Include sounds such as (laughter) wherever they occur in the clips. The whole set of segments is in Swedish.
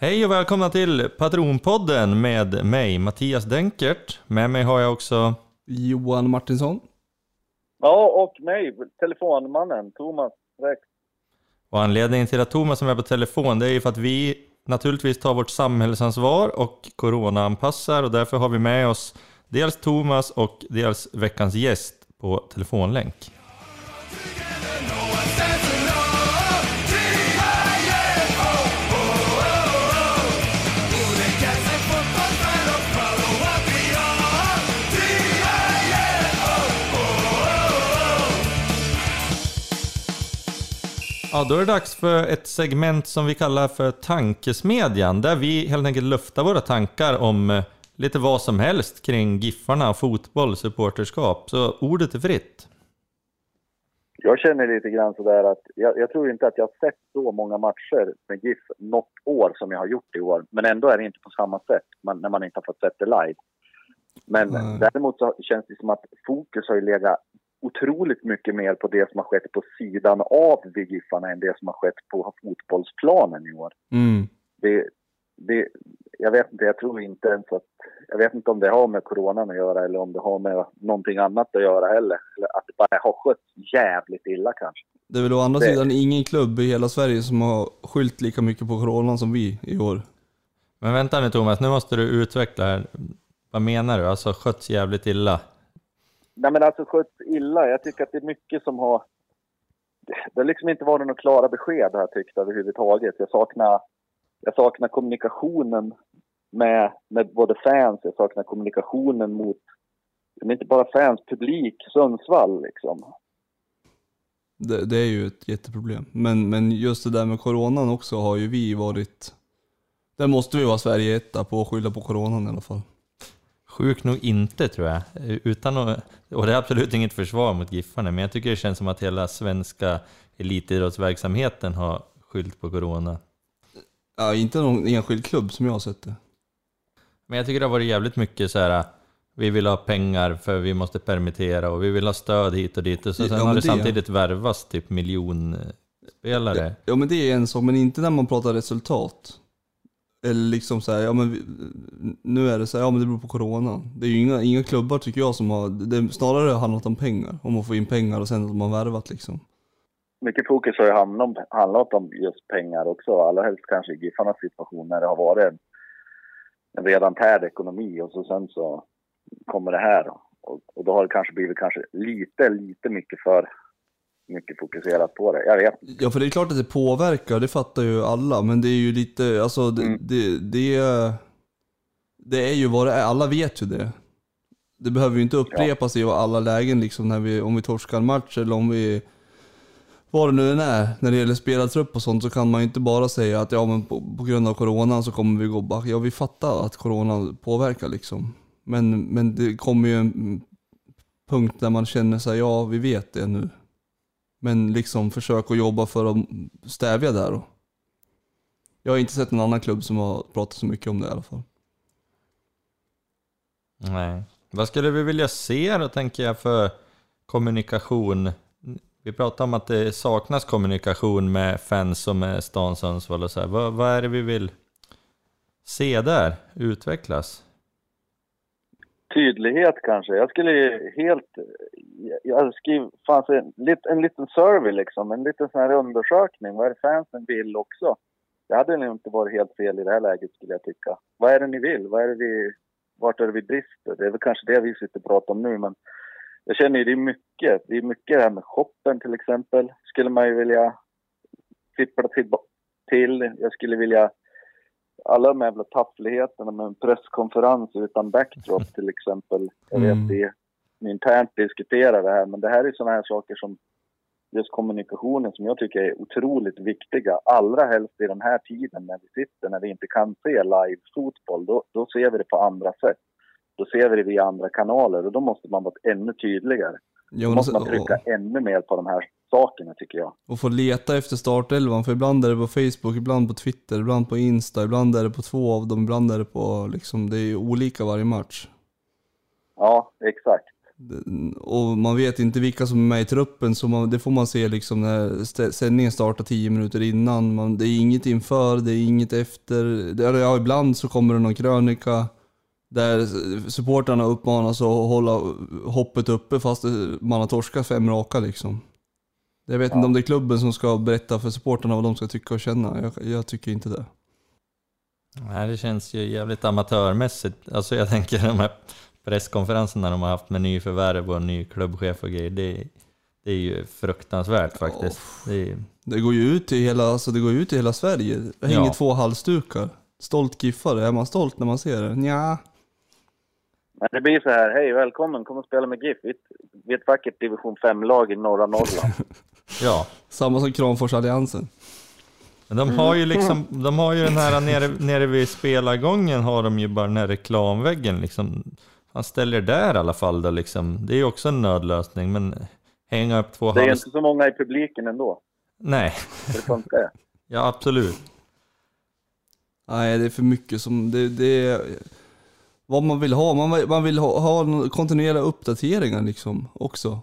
Hej och välkomna till Patronpodden med mig, Mattias Denkert. Med mig har jag också... Johan Martinsson. Ja, och mig, telefonmannen, Thomas Rex. Och anledningen till att Thomas är med på telefon, det är ju för att vi naturligtvis tar vårt samhällsansvar och coronaanpassar och därför har vi med oss dels Thomas och dels veckans gäst på telefonlänk. Ja, då är det dags för ett segment som vi kallar för Tankesmedjan, där vi helt enkelt luftar våra tankar om eh, lite vad som helst kring Giffarna, fotboll, supporterskap. Så ordet är fritt. Jag känner lite grann sådär att jag, jag tror inte att jag har sett så många matcher med GIF något år som jag har gjort i år. Men ändå är det inte på samma sätt man, när man inte har fått sett det live. Men Mm. däremot så känns det som att fokus har ju legat otroligt mycket mer på det som har skett på sidan av Giffarna än det som har skett på fotbollsplanen i år. Mm. det, det, jag vet inte, jag tror inte ens att, jag vet inte om det har med coronan att göra eller om det har med någonting annat att göra heller. Eller att det bara har skötts jävligt illa kanske. Det är väl å andra Det- sidan ingen klubb i hela Sverige som har skylt lika mycket på coronan som vi i år. Men vänta nu Thomas, nu måste du utveckla här. Vad menar du? Alltså skötts jävligt illa? Nej men alltså sköts illa, jag tycker att det är mycket som har, det har liksom inte varit några klara besked har jag tyckt överhuvudtaget. Jag saknar, jag saknar kommunikationen med, med både fans, jag saknar kommunikationen mot, men inte bara fans, publik, Sundsvall liksom. Det, det är ju ett jätteproblem. Men, men just det där med coronan också har ju vi varit... Där måste vi vara Sverige etta på att skylla på coronan i alla fall. Sjukt nog inte tror jag. Utan att, och det är absolut inget försvar mot Giffarna, men jag tycker det känns som att hela svenska elitidrottsverksamheten har skyllt på corona. Ja, inte någon enskild klubb som jag har sett det. Men jag tycker det har varit jävligt mycket så här. Vi vill ha pengar för vi måste permittera och vi vill ha stöd hit och dit. Och så, Ja, sen har det det- samtidigt värvats typ miljonspelare. Ja men det är en sak, men inte när man pratar resultat. Eller liksom så här, ja men vi, nu är det så här, ja men det beror på corona. Det är ju inga, inga klubbar tycker jag som har, det är snarare handlat om pengar. Om att få in pengar och sen att man värvat liksom. mycket fokus har ju handlat om, handlat om just pengar också. Allra helst kanske i Giffarnas situation när det har varit en, en redan tärd ekonomi och så sen så kommer det här. Och, och då har det kanske blivit kanske lite, lite mycket för mycket fokuserat på det. Jag vet inte. Ja för det är klart att det påverkar, det fattar ju alla. Men det är ju lite, alltså det, Mm. det, det, är- det är ju vad det är, alla vet ju det. Det behöver ju inte upprepas i alla lägen liksom när vi, om vi torskar en match eller om vi vad det nu än är, när det gäller spelad trupp och sånt så kan man ju inte bara säga att ja men på, på grund av coronan så kommer vi gå back. Ja vi fattar att corona påverkar liksom. Men, men det kommer ju en punkt där man känner sig ja vi vet det nu. Men liksom försök att jobba för att stävja det här då. Jag har inte sett någon annan klubb som har pratat så mycket om det i alla fall. Nej. Vad skulle vi vilja se då, tänker jag, för kommunikation? Vi pratar om att det saknas kommunikation med fans och med stan Sundsvall och så här. Vad, vad är det vi vill se där utvecklas? Tydlighet kanske. Jag skulle helt... Jag skriver fanns en, en liten survey liksom. En liten sån här undersökning. Vad är det fansen vill också? Det hade nog inte varit helt fel i det här läget skulle jag tycka. Vad är det ni vill? Vad är det vi, vart är det vi brister? Det är väl kanske det vi sitter och pratar om nu men jag känner ju det är mycket. Det är mycket det här med shoppen till exempel. Skulle man ju vilja fippla till. till. Jag skulle vilja alla de jävla taffligheterna med en presskonferens utan backdrop till exempel. Jag vet Mm. vi internt diskuterar det här men det här är sådana här saker som just kommunikationen som jag tycker är otroligt viktiga. Allra helst i den här tiden när vi sitter, när vi inte kan se live fotboll. Då, då ser vi det på andra sätt. Då ser vi det via andra kanaler och då måste man vara ännu tydligare. Ja, Då måste man trycka och, ännu mer på de här sakerna tycker jag. och få leta efter startelvan, för ibland är det på Facebook, ibland på Twitter, ibland på Insta, ibland är det på två av dem, ibland är det på liksom, det är olika varje match. Ja, exakt. Och man vet inte vilka som är med i truppen, så man, det får man se liksom när sändningen startar 10 minuter innan. Man, det är inget inför, det är inget efter. Det, eller ja, ibland så kommer det någon krönika där supportrarna uppmanas att hålla hoppet uppe fast man har torskat fem raka liksom. Jag vet inte om det är klubben som ska berätta för supportrarna vad de ska tycka och känna. Jag, jag tycker inte det. Nej, det känns ju jävligt amatörmässigt. Alltså jag tänker de här presskonferenserna de har haft med nyförvärv och ny klubbchef och grejer. Det, det är ju fruktansvärt faktiskt. Det är, Det går ju ut till hela, alltså det går ju ut till hela Sverige. Det hänger Ja. två halsdukar. Stolt giffare, är man stolt när man ser det? Nja. Men det blir så här, hej välkommen, kom och spela med GIF. Vi är ett- Vi är ett vackert division 5-lag i norra Norrland. (laughs) ja, Samma som Kramforsalliansen. men de har ju liksom, de har ju den här nere, nere vid spelargången har de ju bara den här reklamväggen liksom. Han ställer där i alla fall då liksom. Det är ju också en nödlösning, men hänga upp två Det är hals... inte så många i publiken ändå. Nej, Det funkar (laughs) ja absolut. Nej, det är för mycket som, det, det är vad man vill ha. Man, vill- man vill ha, ha kontinuerliga uppdateringar liksom också.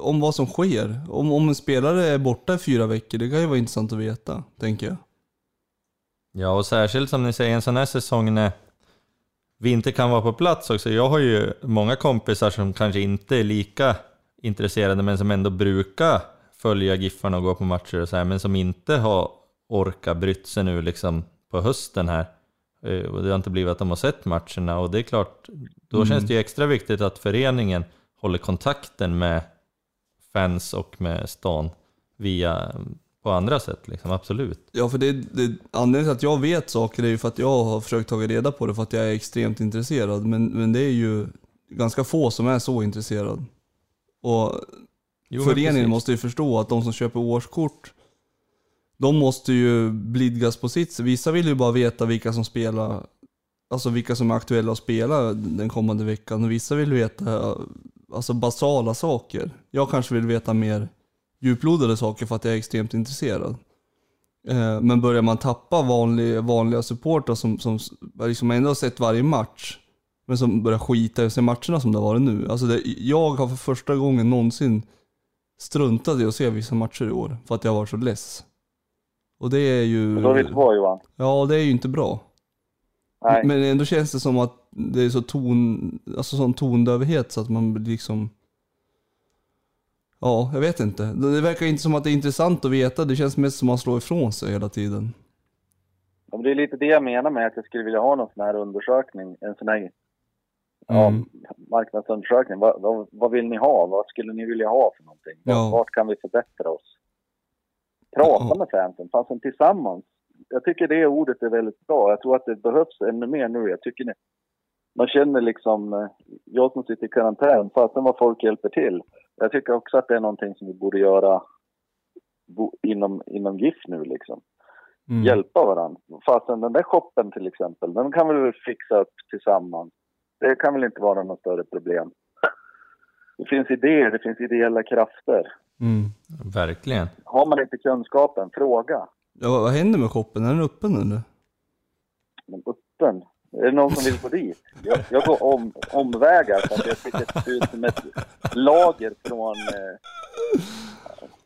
Om vad som sker. Om, om en spelare är borta i fyra veckor, det kan ju vara intressant att veta, tänker jag. Ja, och särskilt som ni säger en sån här säsong när vi inte kan vara på plats också. Jag har ju många kompisar som kanske inte är lika intresserade men som ändå brukar följa Giffarna och gå på matcher och så här, men som inte har orkat brytt sig nu liksom på hösten här. Eh, Och det har inte blivit att de har sett matcherna och det är klart, då Mm. känns det ju extra viktigt att föreningen håller kontakten med fans och med stan via på andra sätt liksom, absolut. Ja, för det, det, anledningen till att jag vet saker är ju för att jag har försökt ta reda på det för att jag är extremt intresserad. Men, men det är ju ganska få som är så intresserad. Och Jo, föreningen måste ju förstå att de som köper årskort, de måste ju blidgas på sitt. Vissa vill ju bara veta vilka som spelar, alltså vilka som är aktuella att spela den kommande veckan. Och vissa vill veta alltså basala saker. Jag kanske vill veta mer djuplodade saker för att jag är extremt intresserad. Eh, Men börjar man tappa vanliga, vanliga supportrar som, som liksom ändå har sett varje match, men som börjar skita i se matcherna som det har varit nu. Alltså det, jag har för första gången någonsin struntat i att se vissa matcher i år, för att jag var så less. Och det är ju... Så visst var Johan? Ja, det är ju inte bra. Nej. Men ändå känns det som att det är så ton, alltså sån tondövhet så att man liksom... Ja, jag vet inte. Det verkar inte som att det är intressant att veta. Det känns mest som att man slår ifrån sig hela tiden. Ja, Det är lite det jag menar med att jag skulle vilja ha någon sån här undersökning. En sån här ja, Mm. marknadsundersökning. Vad, vad, vad vill ni ha? Vad skulle ni vilja ha för någonting? Ja. Vart, kan vi förbättra oss? Prata Ja. med fansen, fansen tillsammans. Jag tycker det ordet är väldigt bra. Jag tror att det behövs ännu mer nu. Jag tycker man känner liksom, eh, jag som sitter i karantän, fasen vad folk hjälper till. Jag tycker också att det är någonting som vi borde göra bo, inom, inom GIF nu liksom Mm. hjälpa varandra. Fastän den där shoppen till exempel, den kan vi väl fixa upp tillsammans. Det kan väl inte vara något större problem. Det finns idéer, det finns ideella krafter. Mm. Verkligen. Har man inte kunskapen, fråga. Ja, vad- händer med shoppen? Är den öppen eller? Men öppen. Är det någon som vill gå dit? Jag, jag går om, omvägar för att jag ser ut som ett lager från eh,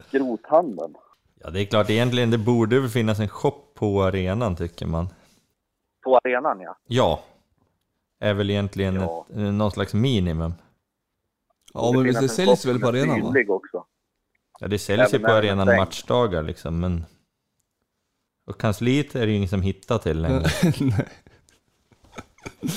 skrothandeln. Ja, det är klart, egentligen det borde väl finnas en shop på arenan tycker man. På arenan ja. Ja, är väl egentligen Ja. ett, någon slags minimum. Ja, men det säljs väl på arenan va? också. Ja, det säljs ju på arenan matchdagar liksom, men... Och kansliet är det ju ingen som hittar till längre. (laughs)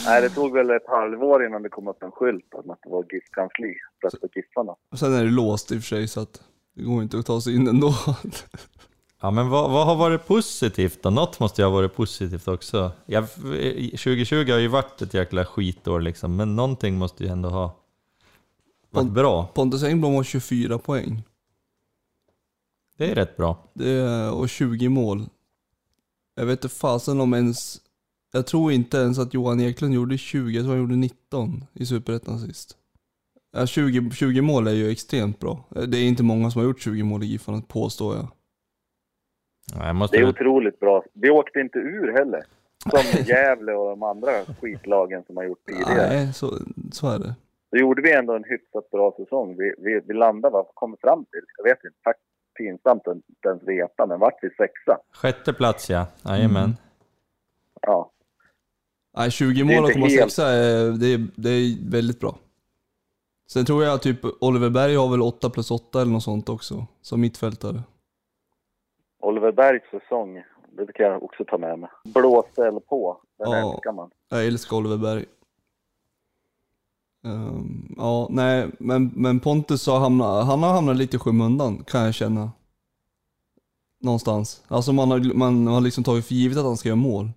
Nej. Det tog väl ett halvår innan det kom upp en skylt om att det var GIF-kansli. Rösta Giffarna. Och sen är det låst i och för sig så att det går inte att ta sig in ändå. Ja, men vad, vad har varit positivt då? Något måste ju ha varit positivt också. Ja, 2020 har ju varit ett jäkla skitår liksom, men någonting måste ju ändå ha varit bra. Pontus Engblom har 24 poäng. Det är rätt bra. Det är, och 20 mål. Jag vet inte fasen om ens... Jag tror inte ens att Johan Eklund gjorde 20, jag tror han gjorde 19 i Superettan sist. Ja, 20, 20 mål är ju extremt bra. Det är inte många som har gjort 20 mål i Giffarna, påstår jag. Ja, Jag måste Det är otroligt bra. Vi åkte inte ur heller. Som (laughs) Gävle och de andra skitlagen som har gjort tidigare. Nej, så, så är det. då gjorde vi ändå en hyfsat bra säsong. Vi, vi, vi landade, vad kom fram till? Jag vet inte, faktiskt pinsamt att inte ens veta, men vart vi sexa. Sjätte plats ja, jajamän. Mm. Ja, Nej, 20 Det är mål och inte komma helt- sexa, är, det, är, det är väldigt bra. Sen tror jag typ Oliver Berg har väl 8 plus 8 eller något sånt också, som mittfältare. Oliver Bergs säsong, det kan jag också ta med mig. Blåste eller på, den Ja. älskar man. Jag älskar Oliver Berg. Ehm, ja, nej, men, men Pontus har hamnat, han har hamnat lite i skymundan kan jag känna. Någonstans. Alltså man har, man har liksom tagit för givet att han ska göra mål.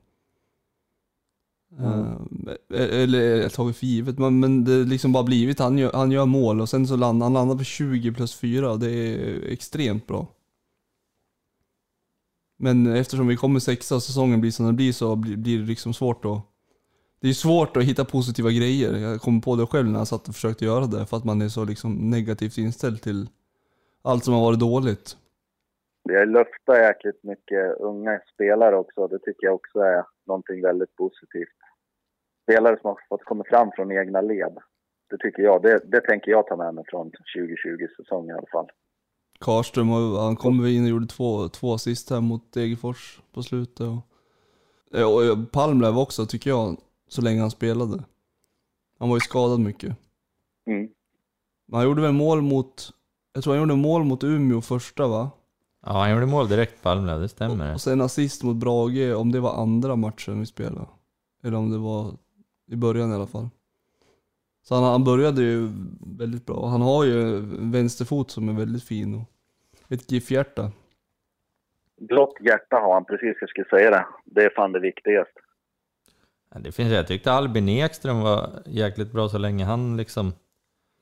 Ehm, eller tagit för givet, men, men det har liksom bara blivit, han gör, han gör mål och sen så landar han landar på 20 plus 4, det är extremt bra. Men eftersom vi kommer sexa och säsongen blir som den blir så blir, blir det liksom svårt att det är svårt att hitta positiva grejer. Jag kom på det själv när jag satt och försökte göra det. För att man är så liksom negativt inställd till allt som har varit dåligt. Vi har luftat jäkligt mycket unga spelare också. Det tycker jag också är någonting väldigt positivt. Spelare som har fått komma fram från egna led. Det tycker jag. Det, det tänker jag ta med mig från 2020-säsongen i alla fall. Karström, han kom in och gjorde två, två assist här mot Degerfors på slutet. Och, och Palmlöv också tycker jag, så länge han spelade. Han var ju skadad mycket. Mm. Men han gjorde väl mål mot, jag tror han gjorde mål mot Umeå första va? Ja, han gjorde mål direkt på Almlöv, det stämmer. Och sen assist mot Brage, om det var andra matchen vi spelade. Eller om det var i början i alla fall. Så han, han började ju väldigt bra. Han har ju en vänsterfot som är väldigt fin och ett GIF-hjärta. Blått hjärta har han, precis jag skulle säga det. Det är fan det viktigaste. Det finns, jag tyckte Albin Ekström var jäkligt bra så länge han liksom...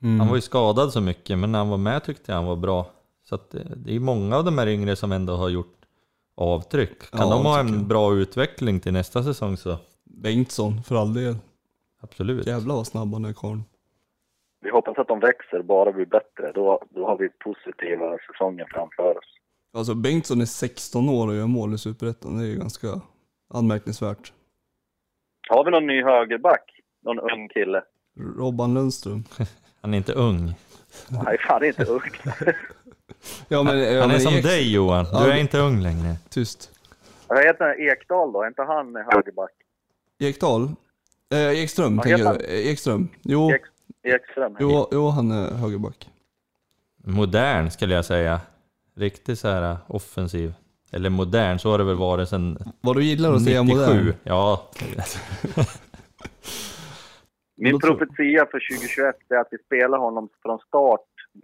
Mm. Han var ju skadad så mycket, men när han var med tyckte jag han var bra. Så att det, det är många av de här yngre som ändå har gjort avtryck. Kan Ja, de ha en jag. bra utveckling till nästa säsong så Bengtsson, för all del. absolut. Jävlar vad snabb han är karln. Vi hoppas att de växer, bara blir bättre. Då, då har vi positiva säsonger framför oss. Alltså Bengtsson är 16 år och gör mål i Superettan. Det är ju ganska anmärkningsvärt. Har vi någon ny högerback? Någon ung kille? Robban Lundström. (laughs) Han är inte ung. Nej, fan inte ung. (laughs) Ja, men, ja, Han är men som Ek- dig Johan, du Ja, är inte ung längre. Tyst. Vad heter han? Ekdal då? Är inte han högerback? Ekdal? Eh, Ekström, Vad tänker jag. Eh, Ekström. Jo, Ek, Ekström? jo, jo, han är högerback. Modern skulle jag säga. Riktigt så här offensiv. Eller modern, så har det väl varit sedan Vad du gillar att säga 97. modern? Ja, Min profetia för 2021 är att vi spelar honom från start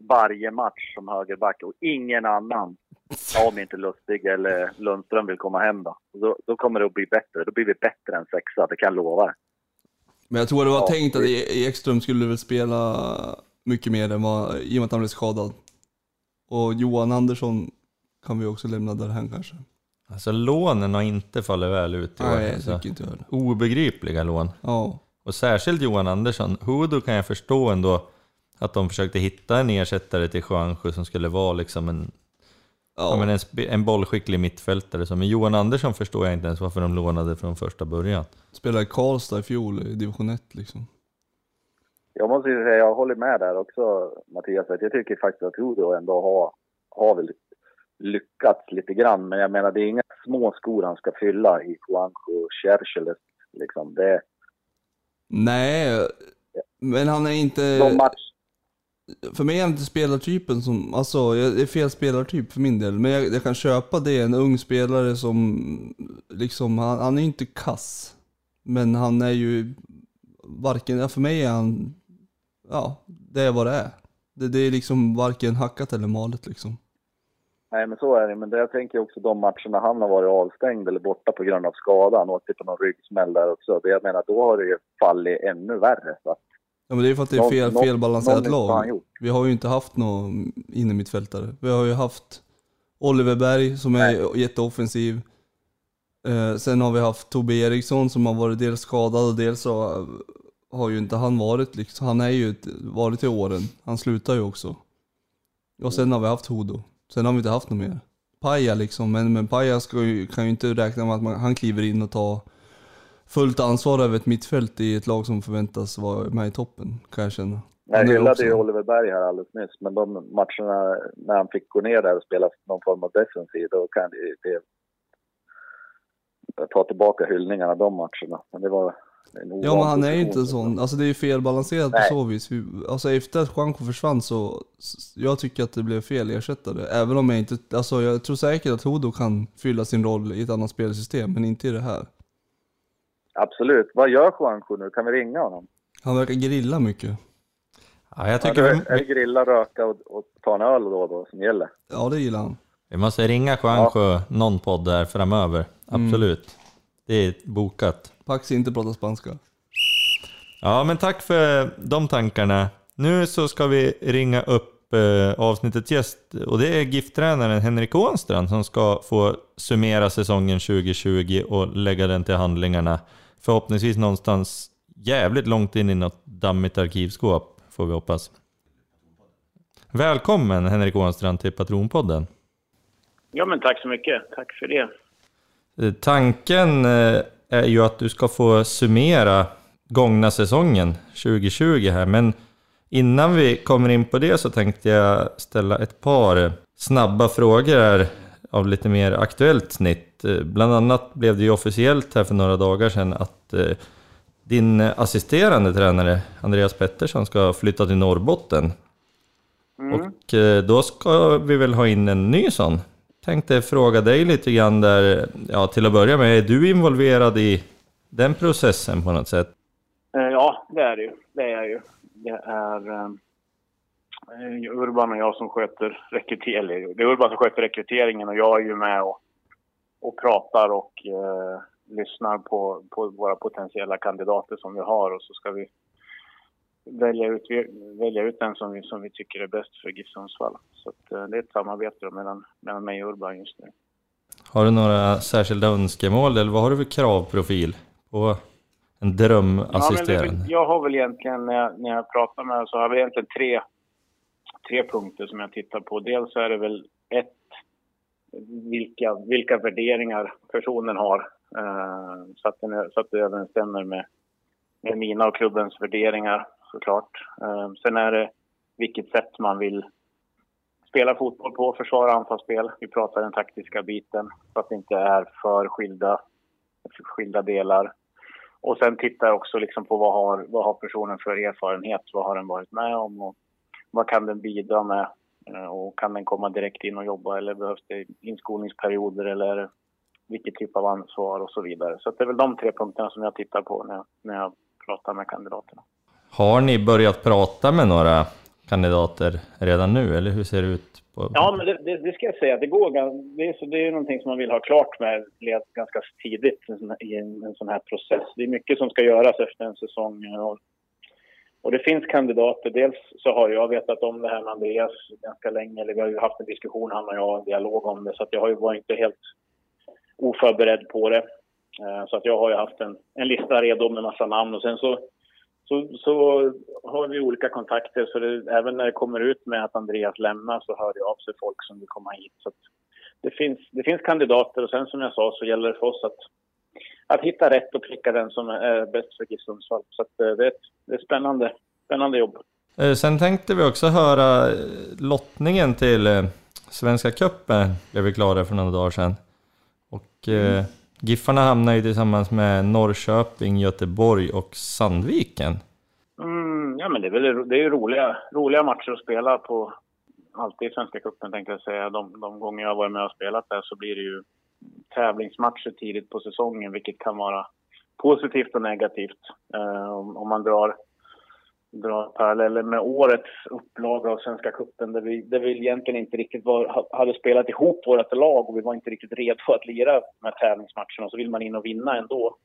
varje match som högerback och ingen annan. Om inte Lustig eller Lundström vill komma hem då. Och Då, då kommer det att bli bättre. Då blir vi bättre än sexa, det kan jag lova. Men jag tror det var Ja, tänkt att E- Ekström skulle väl spela mycket mer än vad, i och med att han blev skadad. Och Johan Andersson kan vi också lämna därhän kanske. alltså lånen har inte fallit väl ut i år. Nej, jag alltså. inte. Obegripliga lån. Ja. Och särskilt Johan Andersson. Hudo kan jag förstå ändå att de försökte hitta en ersättare till Juansjö som skulle vara liksom en, ja. Ja, men en, en bollskicklig mittfältare. Så. Men Johan Andersson förstår jag inte ens varför de lånade från första början. spelade i Karlstad i fjol i division 1 liksom. Jag måste ju säga, jag håller med där också Mattias. Att jag tycker faktiskt att Hudo ändå har, har väl lyckats lite grann. Men jag menar, det är inga små skor han ska fylla i Juanjo och Chercheles. Liksom. Det, Nej, men han är inte... de match, för mig är han inte spelartypen som, alltså det är fel spelartyp för min del. Men jag, jag kan köpa det, en ung spelare som liksom, han, han är ju inte kass. Men han är ju varken, ja, för mig är han, ja, det är vad det är. Det, det är liksom varken hackat eller malet liksom. Nej, men så är det. Men det jag tänker också de matcherna han har varit avstängd eller borta på grund av skada. Han åkte på någon ryggsmäll där också. Det jag menar, då har det ju fallit ännu värre. Så att, Ja men det är för att det är fel, någon- felbalanserat lag. Vi har ju inte haft någon innermittfältare. Vi har ju haft Oliver Berg som är jätteoffensiv. Eh, sen har vi haft Tobbe Eriksson som har varit dels skadad och dels så eh, har ju inte han varit liksom, han är ju varit i åren. Han slutar ju också. Och sen har vi haft Hodo. Sen har vi inte haft något mer. Paja liksom, men, men Paja ska ju, kan ju inte räkna med att man, han kliver in och tar fullt ansvar över ett mittfält i ett lag som förväntas vara med i toppen, kan jag känna. Jag hyllade ju Oliver Berg här alldeles nyss, men de matcherna när han fick gå ner där och spela någon form av defensiv, då kan det, det tar tillbaka hyllningarna de matcherna. Men det var en Ja men han är ju inte position. sån, alltså det är ju felbalanserat på Nej. så vis. Vi- Alltså efter att Juanjo försvann så, jag tycker att det blev fel ersättare. Även om jag inte, alltså jag tror säkert att Hodo kan fylla sin roll i ett annat spelsystem, men inte i det här. Absolut. Vad gör Juanjo nu? Kan vi ringa honom? Han verkar grilla mycket. Ja, jag Ja, tycker det vi, är, är det grilla, röka och, och ta en öl då och då som gäller? Ja det gillar han. vi måste ringa Juanjo någon podd där framöver. Absolut. Det är bokat. Paxi inte prata spanska. Ja, men tack för de tankarna. Nu så ska vi ringa upp eh, avsnittets gäst och det är GIF-tränaren Henrik Ånstrand som ska få summera säsongen 2020 och lägga den till handlingarna. Förhoppningsvis någonstans jävligt långt in i något dammigt arkivskåp, får vi hoppas. Välkommen Henrik Ånstrand till Patronpodden. Ja, men tack så mycket. Tack för det. Eh, Tanken eh, är ju att du ska få summera gångna säsongen 2020 här, men innan vi kommer in på det så tänkte jag ställa ett par snabba frågor här av lite mer aktuellt snitt. Eh, Bland annat blev det ju officiellt här för några dagar sedan att eh, din assisterande tränare Andreas Pettersson ska flytta till Norrbotten. Och eh, då ska vi väl ha in en ny sån. Tänkte fråga dig lite grann där, ja till att börja med, är du involverad i den processen på något sätt? Ja, det är det ju. Det är jag ju. Det är Urban och jag som sköter rekryteringen. Det är Urban som sköter rekryteringen och jag är ju med och, och pratar och eh, lyssnar på, på våra potentiella kandidater som vi har och så ska vi välja ut, välja ut den som vi, som vi tycker är bäst för GIF Sundsvall. Så att, eh, det är ett samarbete mellan, mellan mig och Urban just nu. Har du några särskilda önskemål eller vad har du för kravprofil på en Ja, drömassisterande? det, jag har väl egentligen, när jag, när jag pratar med så har vi egentligen tre, tre punkter som jag tittar på. Dels är det väl ett, vilka, vilka värderingar personen har. Eh, så, att den, så att det överensstämmer med, med mina och klubbens värderingar såklart. Eh, sen är det vilket sätt man vill spela fotboll på, försvara anfallsspel. Vi pratar den taktiska biten så att det inte är för skilda, skilda delar. Och sen tittar jag också liksom på vad har, vad har personen för erfarenhet, vad har den varit med om och vad kan den bidra med Eh, och kan den komma direkt in och jobba eller behövs det inskolningsperioder eller vilket typ av ansvar och så vidare. Så det är väl de tre punkterna som jag tittar på när, jag- när jag pratar med kandidaterna. Har ni börjat prata med några kandidater redan nu eller hur ser det ut? På... Ja, men det, det, det ska jag säga. Det, går, det, är, så, det är någonting som man vill ha klart med ganska tidigt i en sån här- i en, en sån här process. Det är mycket som ska göras efter en säsong. Och, och det finns kandidater. Dels så har jag vetat om det här med Andreas ganska länge. Eller vi har ju haft en diskussion, han och jag, en dialog om det. Så att jag har ju varit inte helt oförberedd på det. Eh, så att jag har ju haft en, en lista redo med massa namn och sen så så, så har vi olika kontakter. Så det, även när det kommer ut med att Andreas lämnar så hör det av sig folk som vill komma hit. Så att det, finns, det finns kandidater och sen som jag sa så gäller det för oss att, att hitta rätt och pricka den som är bäst för GIF Sundsvall. Så att eh, det, är ett, det är ett spännande, spännande jobb. Eh, Sen tänkte vi också höra eh, lottningen till Svenska cupen blev vi klara för några dagar sedan. Och eh, Giffarna hamnar ju tillsammans med Norrköping, Göteborg och Sandviken. Mm, ja, men det är väl det är ju roliga, roliga matcher att spela på. Alltid i Svenska cupen tänkte jag säga. De, de gånger jag har varit med och spelat där så blir det ju tävlingsmatcher tidigt på säsongen, vilket kan vara positivt och negativt. Eh, om, man drar, drar paralleller med årets upplaga av Svenska cupen där vi, där vi egentligen inte riktigt var, hade spelat ihop vårt lag och vi var inte riktigt redo att lira de här tävlingsmatcherna. Så vill man in och vinna ändå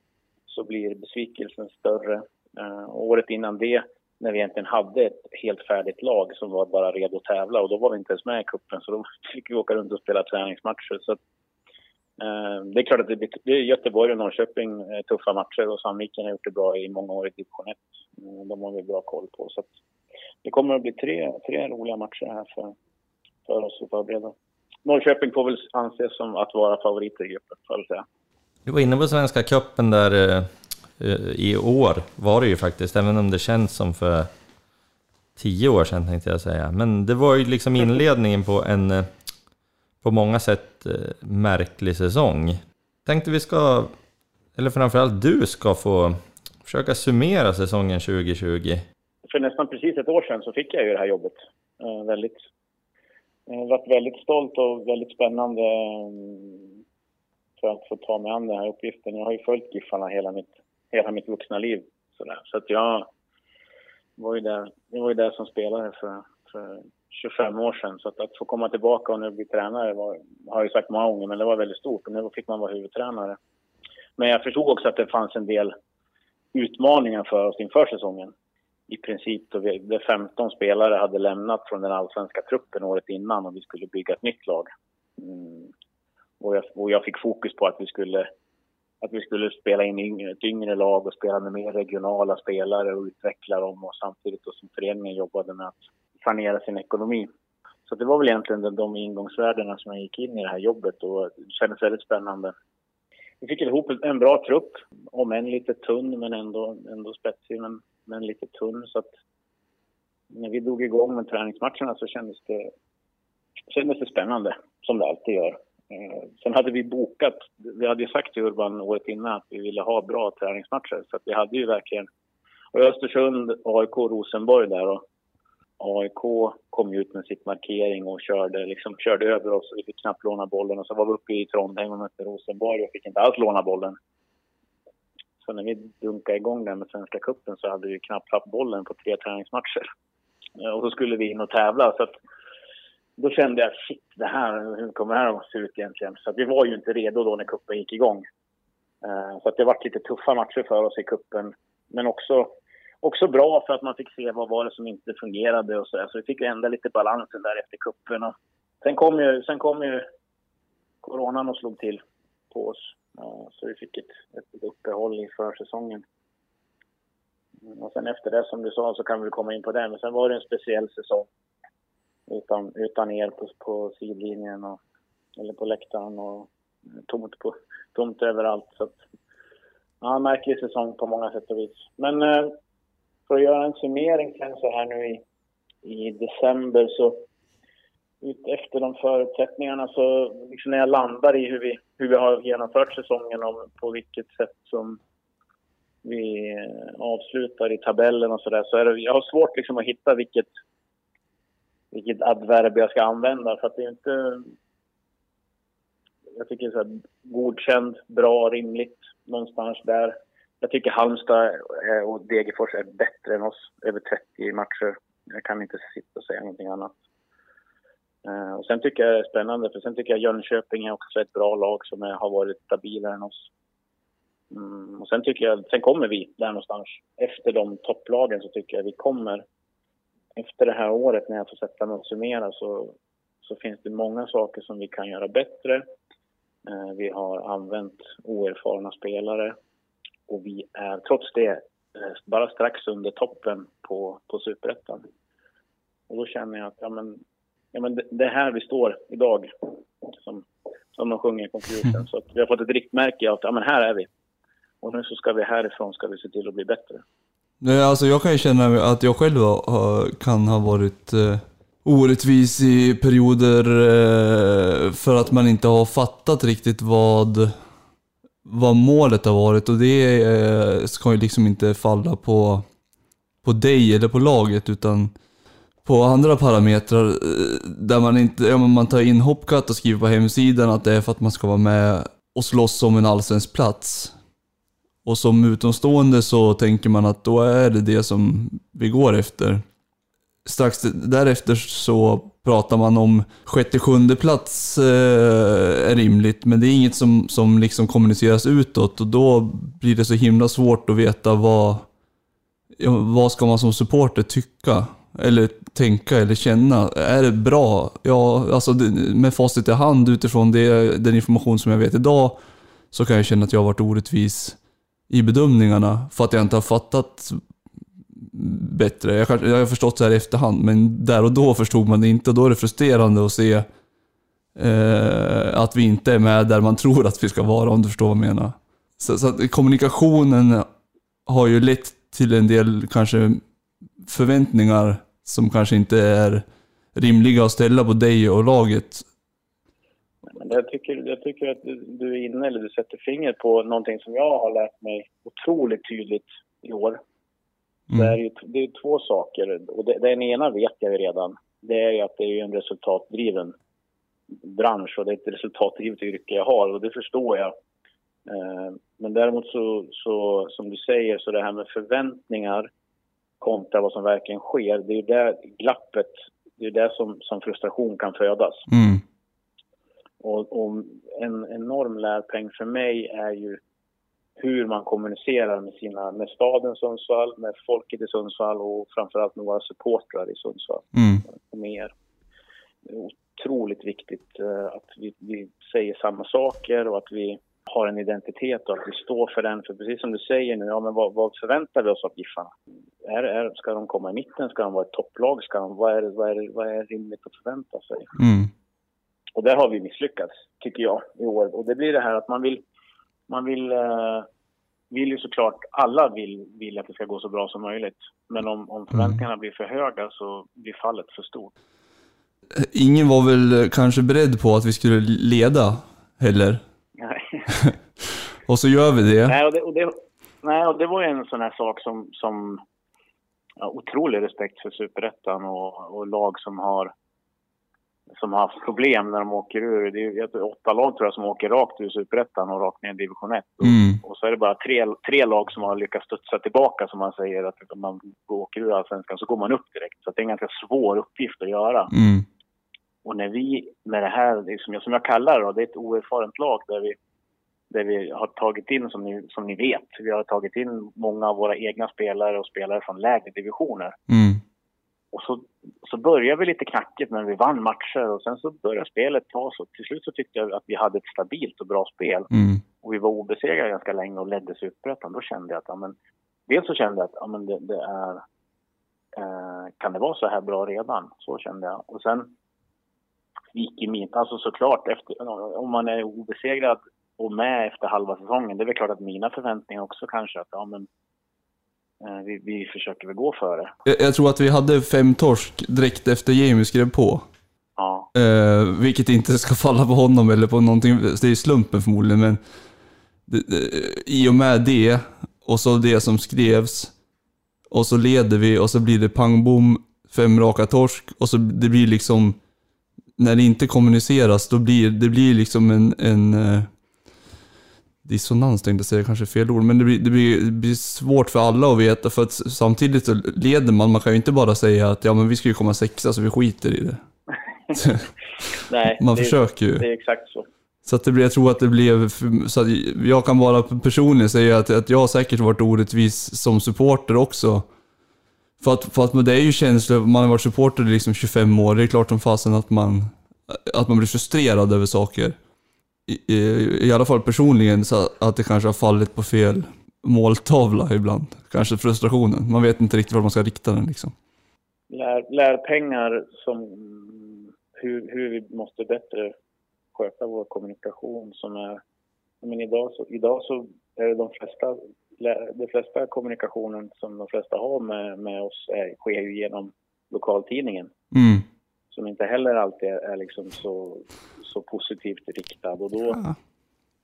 så blir besvikelsen större. Eh, året innan det, när vi egentligen hade ett helt färdigt lag som var bara redo att tävla och då var vi inte ens med i cupen så då fick vi åka runt och spela träningsmatcher. Så att, Ehm, det är klart att det, det är Göteborg och Norrköping eh, tuffa matcher och Sandviken har gjort det bra i många år i division 1. Ehm, de har vi bra koll på. Så att, det kommer att bli tre, tre roliga matcher här för, för oss att förbereda. Norrköping får väl anses som att vara favoriter i gruppen, får jag väl säga. Du var inne på Svenska cupen där eh, i år var det ju faktiskt, även om det känns som för tio år sedan tänkte jag säga. Men det var ju liksom inledningen på en eh, på många sätt eh, märklig säsong. Tänkte vi ska, eller framförallt du ska få försöka summera säsongen 2020. För nästan precis ett år sedan så fick jag ju det här jobbet. Eh, väldigt, jag har varit väldigt stolt och väldigt spännande eh, för att få ta mig an den här uppgiften. Jag har ju följt Giffarna hela mitt, hela mitt vuxna liv. Sådär. Så att jag var ju där, jag var ju där som spelare för, för 25 år sedan. Så att, att få komma tillbaka och nu bli tränare var, har jag ju sagt många gånger, men det var väldigt stort. Och nu fick man vara huvudtränare. Men jag förstod också att det fanns en del utmaningar för oss inför säsongen. I princip då vi, 15 spelare hade lämnat från den allsvenska truppen året innan och vi skulle bygga ett nytt lag. Mm. Och, jag, och jag fick fokus på att vi skulle att vi skulle spela in yngre, ett yngre lag och spela med mer regionala spelare och utveckla dem och samtidigt då som föreningen jobbade med att sanera sin ekonomi. Så det var väl egentligen de ingångsvärdena som jag gick in i det här jobbet och det kändes väldigt spännande. Vi fick ihop en bra trupp, om än lite tunn men ändå, ändå spetsig men, men lite tunn. Så att när vi drog igång med träningsmatcherna så kändes det, kändes det spännande, som det alltid gör. Eh, sen hade vi bokat, vi hade ju sagt till Urban året innan att vi ville ha bra träningsmatcher så att vi hade ju verkligen, och Östersund, AIK och Rosenborg där och AIK kom ut med sitt markering och körde, liksom, körde över oss. Vi fick knappt låna bollen. Och så var vi uppe i Trondheim och mötte Rosenborg och fick inte alls låna bollen. Så när vi dunkade igång den med Svenska Cupen så hade vi knappt haft bollen på tre träningsmatcher. Eh, och så skulle vi in och tävla. Så att, då kände jag, shit, det här, hur kommer det här att se ut egentligen? Så att vi var ju inte redo då när kuppen gick igång. Eh, så att det var lite tuffa matcher för oss i kuppen. Men också också bra för att man fick se vad var det som inte fungerade och så där. Så vi fick ändra lite balansen där efter kuppen. Sen kom ju, sen kom ju coronan och slog till på oss. Så vi fick ett, ett uppehåll i försäsongen. Mm, och sen efter det, som du sa, så kan vi komma in på det. Men sen var det en speciell säsong. Utan, utan er på, på sidlinjen och, eller på läktaren och tomt, på, tomt överallt. Så att, ja, märklig säsong på många sätt och vis. Men eh, för att göra en summering sen så här nu i, i december så ut efter de förutsättningarna så liksom när jag landar i hur vi, hur vi har genomfört säsongen och på vilket sätt som vi eh, avslutar i tabellen och sådär så är det, jag har svårt liksom att hitta vilket, vilket adverb jag ska använda för att det är inte jag tycker så här, godkänd, bra, rimligt någonstans där. Jag tycker Halmstad eh, och Degerfors är bättre än oss över 30 matcher. Jag kan inte sitta och säga någonting annat. Eh, och sen tycker jag det är spännande, för sen tycker jag Jönköping är också ett bra lag som har varit stabilare än oss. Mm, och sen tycker jag, sen kommer vi där någonstans. Efter de topplagen så tycker jag vi kommer. Efter det här året när jag får sätta mig och summera så, så finns det många saker som vi kan göra bättre. Eh, vi har använt oerfarna spelare och vi är trots det eh, bara strax under toppen på, på superettan. Och då känner jag att ja, men, ja, men det, det är här vi står idag, som, som de sjunger i (laughs) Confusion. Så vi har fått ett riktmärke att ja, men här är vi. Och nu så ska vi härifrån ska vi se till att bli bättre. Nej, alltså jag kan ju känna att jag själv kan ha varit eh, orättvis i perioder eh, för att man inte har fattat riktigt vad vad målet har varit och det eh, ska ju liksom inte falla på, på dig eller på laget utan på andra parametrar eh, där man inte, ja, man tar in Hopcat och skriver på hemsidan att det är för att man ska vara med och slåss om en allsvensk plats. Och som utomstående så tänker man att då är det det som vi går efter. Strax därefter så pratar man om sjätte, sjunde plats eh, är rimligt, men det är inget som, som liksom kommuniceras utåt och då blir det så himla svårt att veta vad, vad ska man som supporter tycka? Eller tänka eller känna. Är det bra? Ja, alltså med facit i hand utifrån det, den information som jag vet idag så kan jag känna att jag har varit orättvis i bedömningarna för att jag inte har fattat bättre. Jag, jag har förstått så här i efterhand, men där och då förstod man det inte och då är det frustrerande att se eh, att vi inte är med där man (laughs) tror att vi ska vara, om du förstår vad jag menar. Så, så att kommunikationen har ju lett till en del kanske förväntningar som kanske inte är rimliga att ställa på dig och laget. Jag, tycker, jag tycker att du är inne, eller du sätter fingret på någonting som jag har lärt mig otroligt tydligt i år. Mm. Det, är ju, det är två saker. Och det, den ena vet jag ju redan. Det är ju att det är en resultatdriven bransch och det är ett resultatdrivet yrke jag har och det förstår jag. Eh, Men däremot så, så, som du säger, så det här med förväntningar kontra vad som verkligen sker, det är ju där glappet, det är där som, som frustration kan födas. Mm. Och, och en enorm lärpeng för mig är ju hur man kommunicerar med, sina, med staden Sundsvall, med folket i Sundsvall och framförallt med våra supportrar i Sundsvall Mm. med er. Det är otroligt viktigt eh, att vi, vi säger samma saker och att vi har en identitet och att vi står för den. För precis som du säger nu, ja, men vad, vad förväntar vi oss av Giffarna? Är, är, ska de komma i mitten? Ska de vara ett topplag? Ska de, vad, är, vad, är, vad är rimligt att förvänta sig? Mm. Och där har vi misslyckats, tycker jag, i år. Och det blir det här att man vill... Man vill, eh, vill ju såklart... Alla vill, vill att det ska gå så bra som möjligt. Men om, om förväntningarna blir för höga så blir fallet för stort. Ingen var väl kanske beredd på att vi skulle leda heller. Nej. (laughs) Och så gör vi det. Nej, och det, och det, nej, och det var ju en sån här sak som... som ja, otrolig respekt för superettan och, och lag som har som har haft problem när de åker ur. Det är ju åtta lag tror jag som åker rakt ur superettan och rakt ner i division 1. Och, Mm. och så är det bara tre, tre lag som har lyckats studsa tillbaka som man säger att om man åker ur allsvenskan så går man upp direkt. Så det är en ganska svår uppgift att göra. Mm. Och när vi med det här, som jag, som jag kallar det, då, det är ett oerfarent lag där vi, där vi har tagit in, som ni, som ni vet, vi har tagit in många av våra egna spelare och spelare från lägre divisioner. Mm. Och så, så började vi lite knackigt men vi vann matcher och sen så började spelet ta så. Till slut så tyckte jag att vi hade ett stabilt och bra spel. Mm. Och vi var obesegrade ganska länge och ledde Superettan. Då kände jag att, ja, men, dels så kände jag att, ja, men det, det är, eh, kan det vara så här bra redan? Så kände jag. Och sen gick i min, alltså såklart, efter, om man är obesegrad och med efter halva säsongen, det är väl klart att mina förväntningar också kanske att, ja men, vi, vi försöker väl gå före. Jag, jag tror att vi hade fem torsk direkt efter Jamie skrev på. Ja, Eh, vilket inte ska falla på honom eller på någonting, det är slumpen förmodligen, men det, det, i och med det, och så det som skrevs, och så leder vi och så blir det pang bom, fem raka torsk, och så det blir liksom, när det inte kommuniceras, då blir det blir liksom en, en eh, dissonans tänkte jag säga, kanske fel ord, men det blir, det, blir, det blir svårt för alla att veta, för att samtidigt så leder man, man kan ju inte bara säga att ja men vi ska ju komma sexa så vi skiter i det. (laughs) nej. (laughs) Man det, försöker ju. Det är exakt så. Så att det blir, jag tror att det blev, så att jag kan bara personligen säga att, att jag har säkert varit orättvis som supporter också. För att, för att det är ju känslor, man har varit supporter i liksom 25 år, det är klart som fasen att man, att man blir frustrerad över saker. I, i, alla fall personligen, så att det kanske har fallit på fel måltavla ibland. Kanske frustrationen. Man vet inte riktigt var man ska rikta den liksom. Lär, lärpengar som mm, hur, hur vi måste bättre sköta vår kommunikation som är... Men idag, så, idag så är det de flesta, de flesta kommunikationen som de flesta har med, med oss är, sker ju genom lokaltidningen. Mm. Som inte heller alltid är, är liksom så, så positivt riktad. Och då, Ja.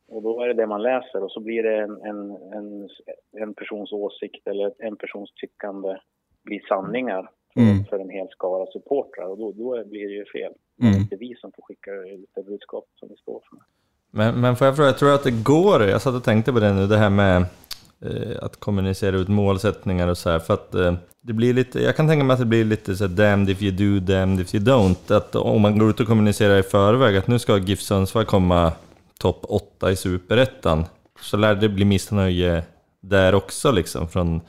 och då är det det man läser och så blir det en, en, en, en persons åsikt eller en persons tyckande blir sanningar för, Mm. för en hel skara supportrar och då, då blir det ju fel. Mm. Det är inte vi som får skicka ut det budskap som vi står för. Men, men får jag fråga, jag tror att det går, jag satt och tänkte på det nu, det här med att kommunicera ut målsättningar och så här, för att eh, det blir lite, jag kan tänka mig att det blir lite så här, damned if you do, damned if you don't, att om man går ut och kommunicerar i förväg att nu ska GIF Sundsvall komma topp 8 i Superettan, så lär det bli missnöje där också liksom från,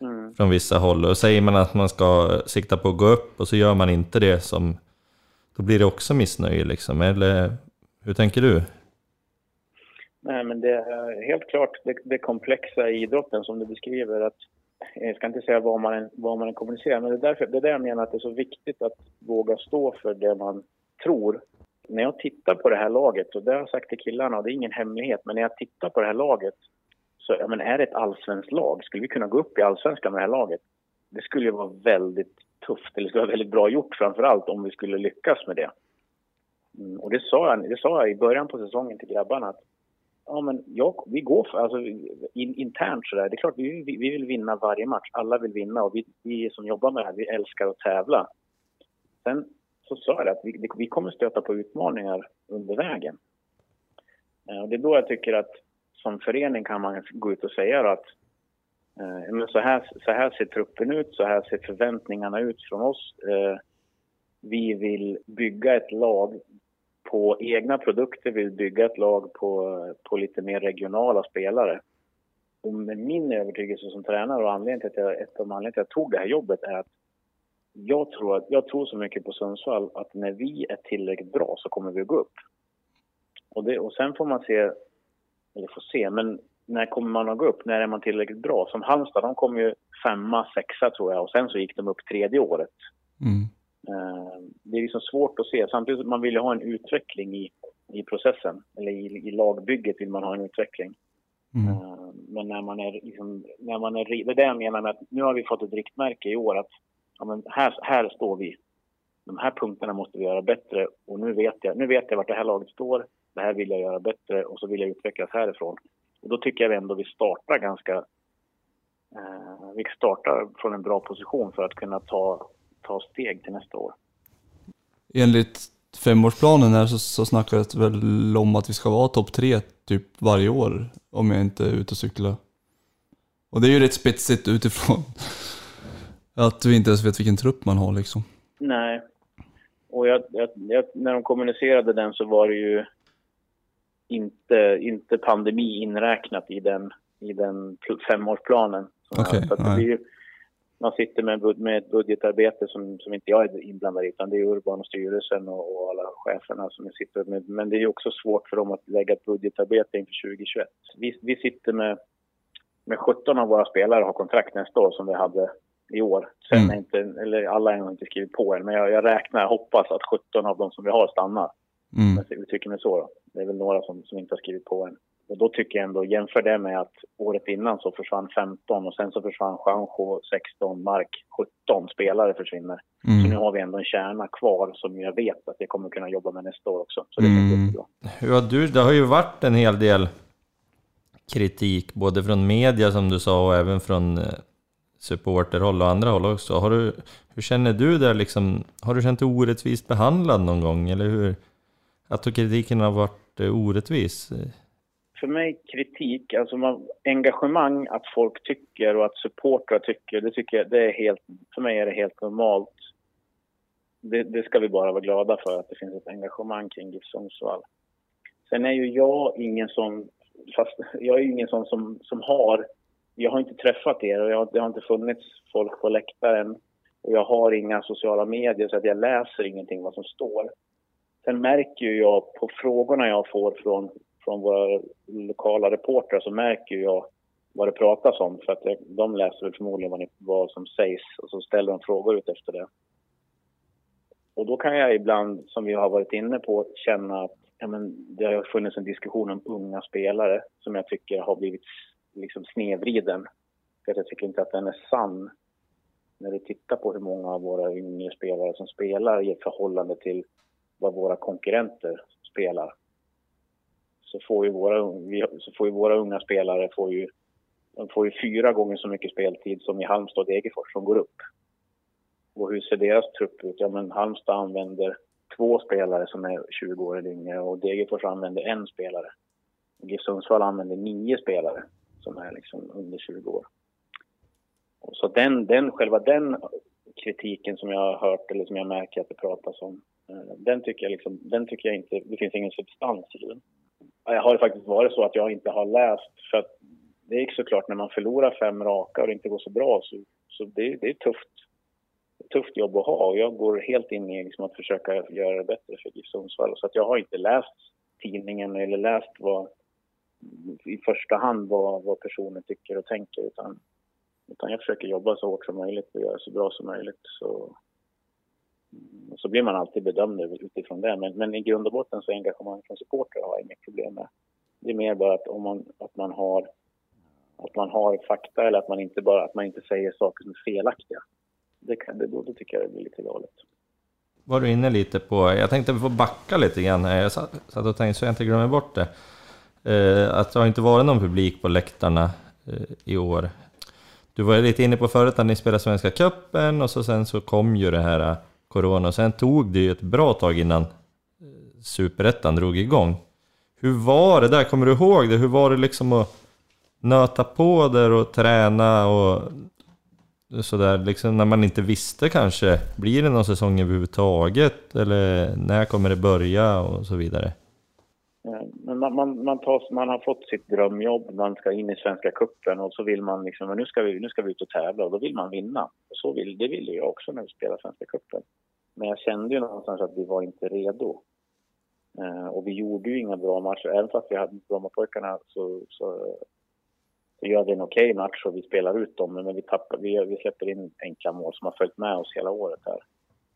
Mm. från vissa håll. Och säger man att man ska sikta på att gå upp och så gör man inte det, som, då blir det också missnöje liksom, eller hur tänker du? Nej, men det är helt klart det, det komplexa i idrotten som du beskriver. Att, eh, jag ska inte säga vad man, vad man kommunicerar, men det är, därför, det är där jag menar att det är så viktigt att våga stå för det man tror. När jag tittar på det här laget, och det har jag sagt till killarna, och det är ingen hemlighet, men när jag tittar på det här laget så ja, men är det ett allsvenskt lag? Skulle vi kunna gå upp i allsvenskan med det här laget? Det skulle ju vara väldigt tufft, eller skulle vara väldigt bra gjort framför allt om vi skulle lyckas med det. Mm, och det sa, jag, det sa jag i början på säsongen till grabbarna att ja, men jag, vi går för, alltså in, internt sådär, det är klart vi, vi, vi vill vinna varje match, alla vill vinna och vi, vi som jobbar med det här, vi älskar att tävla. Sen så sa jag att vi, vi kommer stöta på utmaningar under vägen. Eh, och det är då jag tycker att som förening kan man gå ut och säga att eh, men så, här, så här ser truppen ut, så här ser förväntningarna ut från oss. Eh, vi vill bygga ett lag på egna produkter, vill bygga ett lag på, på lite mer regionala spelare. Och med min övertygelse som tränare och anledningen till att jag, ett av anledningarna till att jag tog det här jobbet är att jag tror, att, jag tror så mycket på Sundsvall att när vi är tillräckligt bra så kommer vi att gå upp. Och, det, och sen får man se, eller får se, men när kommer man att gå upp? När är man tillräckligt bra? Som Halmstad, de kom ju femma, sexa tror jag och sen så gick de upp tredje året. Mm. Eh, det är liksom svårt att se. Samtidigt man vill ha en utveckling i, i processen, eller i, i lagbygget vill man ha en utveckling. Mm. Eh, men när man är, liksom, när man är, det är det jag menar med att nu har vi fått ett riktmärke i år att ja, men här, här står vi. De här punkterna måste vi göra bättre och nu vet jag, nu vet jag vart det här laget står. Det här vill jag göra bättre och så vill jag utvecklas härifrån. Och då tycker jag ändå vi startar ganska... Eh, vi startar från en bra position för att kunna ta, ta steg till nästa år. Enligt femårsplanen här så, så snackades det väl om att vi ska vara topp tre typ varje år om jag inte är ute och cyklar. Och det är ju rätt spetsigt utifrån (laughs) att vi inte ens vet vilken trupp man har liksom. Nej. Och jag, jag, jag, när de kommunicerade den så var det ju inte, inte pandemi inräknat i den, i den femårsplanen. Okej, Så att det nej. blir ju, man sitter med, med ett budgetarbete som, som inte jag är inblandad i utan det är Urban och styrelsen och, och alla cheferna som sitter med. Men det är också svårt för dem att lägga ett budgetarbete inför 2021. Vi, vi sitter med, med 17 av våra spelare har kontrakt nästa år som vi hade i år. Sen Mm. är inte, eller alla har inte skrivit på än, men jag, jag räknar, hoppas att 17 av de som vi har stannar. Mm. Men vi tycker mig så då. Det är väl några som, som inte har skrivit på än. Och då tycker jag ändå, jämför det med att året innan så försvann 15 och sen så försvann Juanjo 16, Mark 17 spelare försvinner. Så nu Mm. har vi ändå en kärna kvar som jag vet att jag kommer kunna jobba med nästa år också. Så det Mm. känns. Hur har du, det har ju varit en hel del kritik, både från media som du sa och även från eh, supporterhåll och andra håll också. Har du, hur känner du där liksom? Har du känt dig orättvist behandlad någon gång? Eller hur? Att kritiken har varit eh, orättvis? För mig kritik, alltså man, engagemang, att folk tycker och att supportrar tycker, det tycker jag, det är helt, för mig är det helt normalt. Det, det ska vi bara vara glada för, att det finns ett engagemang kring GIF Sundsvall. Sen är ju jag ingen sån, fast jag är ju ingen sån som, som har, jag har inte träffat er och jag, det har inte funnits folk på läktaren och jag har inga sociala medier så att jag läser ingenting vad som står. Sen märker ju jag på frågorna jag får från, från våra lokala reportrar så märker jag vad det pratas om för att de läser väl förmodligen vad, vad som sägs och så ställer de frågor ut efter det. Och då kan jag ibland, som vi har varit inne på, känna att ja, men, det har funnits en diskussion om unga spelare som jag tycker har blivit liksom snedvriden. För att jag tycker inte att den är sann när du tittar på hur många av våra yngre spelare som spelar i förhållande till vad våra konkurrenter spelar. Så får ju våra, vi- så får ju våra unga spelare får ju, de får ju fyra gånger så mycket speltid som i Halmstad och Degerfors som går upp. Och hur ser deras trupp ut? Ja, men Halmstad använder två spelare som är 20 år eller yngre och Degerfors använder en spelare. GIF Sundsvall använder nio spelare som är liksom under 20 år. Och så den, den, själva den kritiken som jag har hört eller som jag märker att det pratas om, eh, den tycker jag, liksom, den tycker jag inte, det finns ingen substans i den. Jag har faktiskt varit så att jag inte har läst, för att det är såklart när man förlorar fem raka och det inte går så bra så, så det, det är tufft. Ett tufft jobb att ha och jag går helt in i liksom att försöka göra det bättre för GIF Sundsvall. Så att jag har inte läst tidningen eller läst vad, i första hand vad, vad personer tycker och tänker utan, utan jag försöker jobba så hårt som möjligt och göra så bra som möjligt. Så, Mm, så blir man alltid bedömd utifrån det. Men, men i grund och botten så engagemang från supportrar har jag inget problem med. Det är mer bara att om man, att man har att man har fakta eller att man inte bara att man inte säger saker som är felaktiga. det, kan, det, då, då tycker jag det blir lite galet. Var du inne lite på, jag tänkte få backa lite grann här, jag satt, satt och tänkte så jag inte glömmer bort det. Eh, att det har inte varit någon publik på läktarna eh, i år. Du var lite inne på förut att ni spelade Svenska Cupen och så sen så kom ju det här eh, Corona sen tog det ju ett bra tag innan eh, Superettan drog igång. Hur var det där? Kommer du ihåg det? Hur var det liksom att nöta på där och träna och sådär liksom när man inte visste kanske, blir det någon säsong överhuvudtaget eller när kommer det börja och så vidare? Eh, man, man, man, tar, man har fått sitt drömjobb, man ska in i Svenska Kuppen och så vill man liksom, nu ska vi, nu ska vi ut och tävla och då vill man vinna. Och så vill, det ville jag också när vi spelade Svenska Kuppen. Men jag kände ju någonstans att vi var inte redo. Eh, och vi gjorde ju inga bra matcher, även fast vi hade Brommapojkarna så, så så gör vi en okej okay match och vi spelar ut dem. Men vi, tappar, vi, vi släpper in enkla mål som har följt med oss hela året här.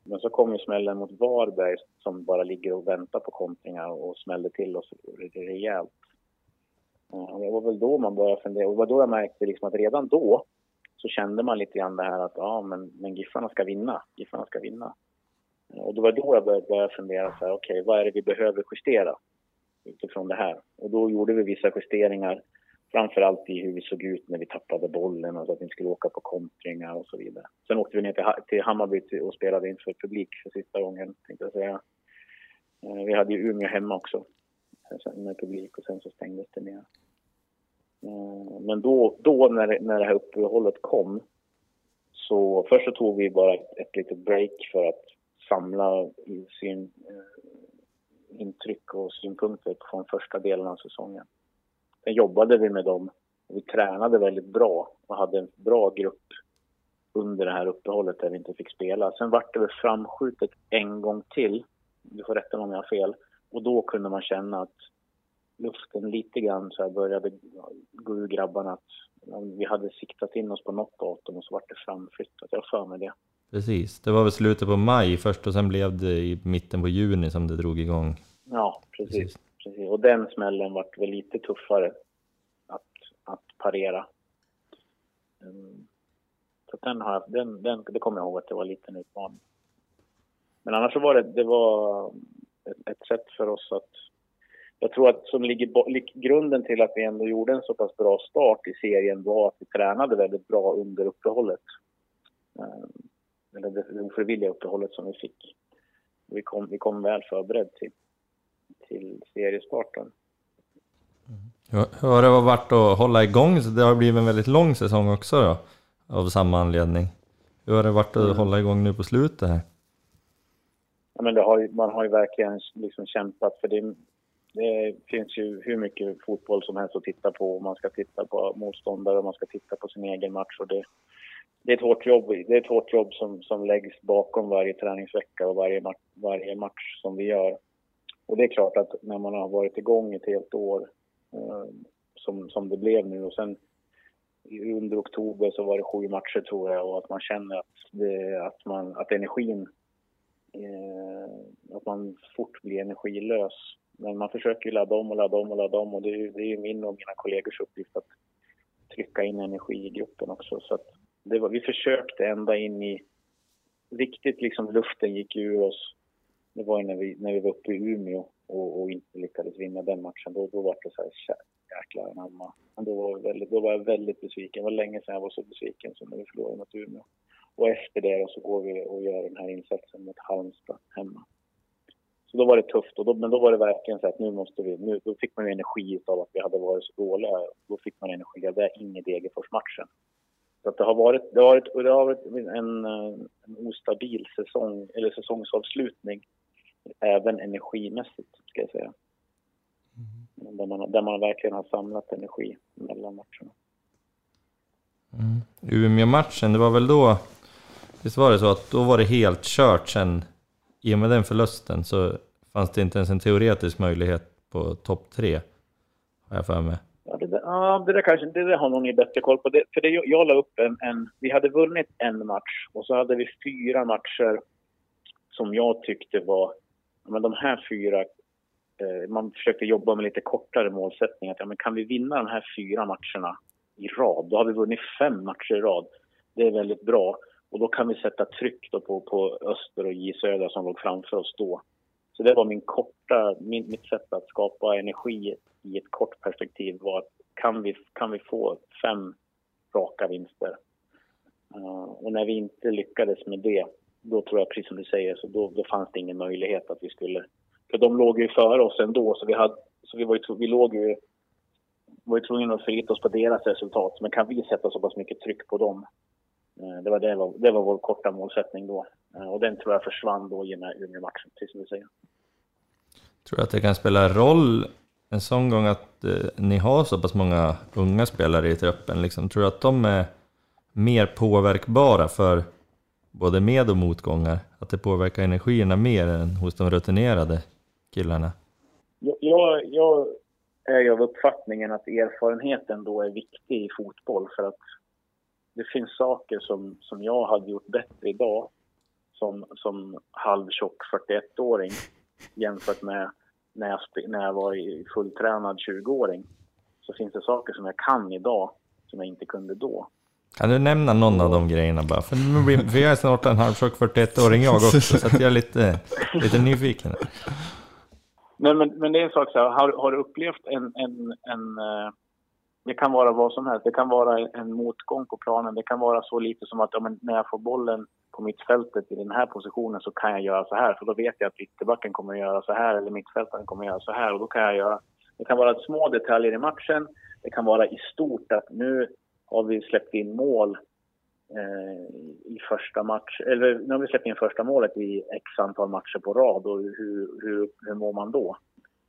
Men så kom ju smällen mot Varberg som bara ligger och väntar på kontringar och smällde till oss rejält. Eh, och det var väl då man började fundera. Och det var då jag märkte liksom att redan då så kände man lite grann det här att ja, men, men Giffarna ska vinna. Giffarna ska vinna. Eh, och det var då jag började, började fundera så här, okej, okay, vad är det vi behöver justera utifrån det här? Och då gjorde vi vissa justeringar Framförallt i hur vi såg ut när vi tappade bollen och så att vi inte skulle åka på kontringar och så vidare. Sen åkte vi ner till, till Hammarby och spelade inför publik för sista gången, tänkte jag säga. Eh, vi hade ju Umeå hemma också eh, med publik och sen så stängdes det ner. Eh, men då, då när, när det här uppehållet kom så först så tog vi bara ett, ett litet break för att samla sin, intryck och synpunkter från första delen av säsongen. Sen jobbade vi med dem vi tränade väldigt bra och hade en bra grupp under det här uppehållet där vi inte fick spela. Sen vart det väl framskjutet en gång till, du får rätta mig om jag har fel, och då kunde man känna att luften lite grann så började gå ur grabbarna att vi hade siktat in oss på något datum och så vart det framflyttat. Jag har för mig det. Precis, det var väl slutet på maj först och sen blev det i mitten på juni som det drog igång. Ja, precis. precis. Precis. Och den smällen vart väl lite tuffare att, att parera. Um, så den har jag, den, den, det kommer jag ihåg att det var en liten utmaning. Men annars så var det, det var ett, ett sätt för oss att jag tror att som ligger grunden till att vi ändå gjorde en så pass bra start i serien var att vi tränade väldigt bra under uppehållet. Um, eller det ofrivilliga uppehållet som vi fick. Vi kom, vi kom väl förberedda till till seriestarten. Mm. Hur har det varit att hålla igång? Det har blivit en väldigt lång säsong också då, av samma anledning. Hur har det varit att mm. hålla igång nu på slutet här? Ja, men har man har ju verkligen liksom kämpat för det, det finns ju hur mycket fotboll som helst att titta på. Man ska titta på motståndare och man ska titta på sin egen match. Och det, det är ett hårt jobb, det är ett hårt jobb som, som läggs bakom varje träningsvecka och varje, varje match som vi gör. Och det är klart att när man har varit igång ett helt år eh, som, som det blev nu och sen under oktober så var det sju matcher tror jag och att man känner att, det, att, man, att energin, eh, att man fort blir energilös. Men man försöker ju ladda om och ladda om och ladda om och det är, det är min och mina kollegors uppgift att trycka in energi i gruppen också. Så att det var, vi försökte ända in i, riktigt liksom luften gick ur oss det var när vi, när vi var uppe i Umeå och, och inte lyckades vinna den matchen. Då, då var det så här, jäklar anamma. Då var, väldigt, då var jag väldigt besviken. Det var länge sedan jag var så besviken som när vi förlorade mot Umeå. Och efter det så går vi och gör den här insatsen mot Halmstad hemma. Så då var det tufft, och då, men då var det verkligen så att nu måste vi, nu, då fick man ju energi av att vi hade varit så dåliga. Då fick man energi av det in i Degerfors-matchen. Så att det har varit, det har varit, det har varit en, eh, en ostabil säsong, eller säsongsavslutning även energimässigt, ska jag säga. Mm. Där, man, där man verkligen har samlat energi mellan matcherna. Mm. Umeå-matchen, det var väl då, visst var det så att då var det helt kört sen, i och med den förlusten så fanns det inte ens en teoretisk möjlighet på topp tre, har jag för mig. Ja, det, där, ja, det där kanske, det där har nog ni bättre koll på. Det, för det, jag la upp en, en, vi hade vunnit en match och så hade vi fyra matcher som jag tyckte var men de här fyra, eh, man försökte jobba med lite kortare målsättningar. Att, ja, men kan vi vinna de här fyra matcherna i rad, då har vi vunnit fem matcher i rad. Det är väldigt bra. Och då kan vi sätta tryck då på, på Öster och J Söder som låg framför oss då. Så det var min korta, min, mitt sätt att skapa energi i ett kort perspektiv var att kan vi, kan vi få fem raka vinster? Uh, och när vi inte lyckades med det, då tror jag precis som du säger, så då, då fanns det ingen möjlighet att vi skulle... För de låg ju före oss ändå, så vi, hade, så vi, var ju, vi låg ju var ju tvungna att förlita oss på deras resultat. Men kan vi sätta så pass mycket tryck på dem? Eh, det var, det var, det var vår korta målsättning då. Eh, och den tror jag försvann då i den här Umeå-matchen, precis som du säger. Tror du att det kan spela roll en sån gång att eh, ni har så pass många unga spelare i truppen? Liksom, tror du att de är mer påverkbara för både med och motgångar? Att det påverkar energierna mer än hos de rutinerade killarna? Jag, jag är ju av uppfattningen att erfarenheten då är viktig i fotboll för att det finns saker som, som jag hade gjort bättre idag som, som halvtjock 41-åring jämfört med när jag, när jag var fulltränad 20-åring. Så finns det saker som jag kan idag som jag inte kunde då. Kan du nämna någon av de grejerna bara? För, för jag är snart en halvtjock 41-åring jag också, så jag är lite, lite nyfiken. Men, men, men det är en sak så här, har, har du upplevt en, en, en eh, det kan vara vad som helst. Det kan vara en motgång på planen. Det kan vara så lite som att ja, när jag får bollen på mittfältet i den här positionen så kan jag göra så här. För då vet jag att ytterbacken kommer att göra så här eller mittfältaren kommer att göra så här. Och då kan jag göra... Det kan vara små detaljer i matchen. Det kan vara i stort att nu har vi släppt in mål eh, i första match, eller nu har vi släppt in första målet i x antal matcher på rad och hur, hur, hur mår man då?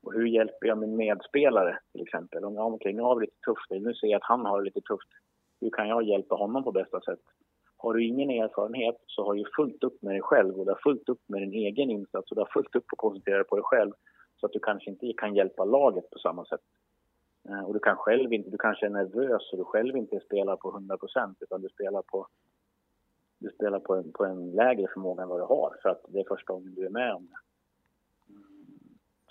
Och hur hjälper jag min medspelare till exempel? Om jag okay, nu har vi lite tufft, nu ser jag att han har det lite tufft. Hur kan jag hjälpa honom på bästa sätt? Har du ingen erfarenhet så har du fullt upp med dig själv och du har fullt upp med din egen insats och du har fullt upp att koncentrera dig på dig själv så att du kanske inte kan hjälpa laget på samma sätt. Eh, och du kan själv inte, du kanske är nervös och du själv inte spelar på 100 procent utan du spelar på du spelar på en, på en lägre förmåga än vad du har för att det är första gången du är med om det.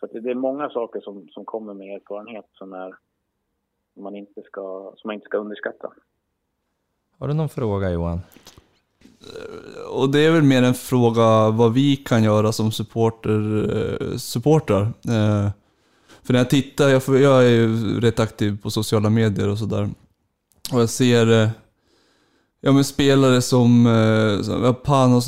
Så det är många saker som, som kommer med erfarenhet som, är, som, man inte ska, som man inte ska underskatta. Har du någon fråga Johan? Och det är väl mer en fråga vad vi kan göra som supporter, eh, supportrar. Eh, för när jag tittar, jag, får, jag är ju rätt aktiv på sociala medier och sådär. Och jag ser eh, ja, men spelare som, eh, som Panos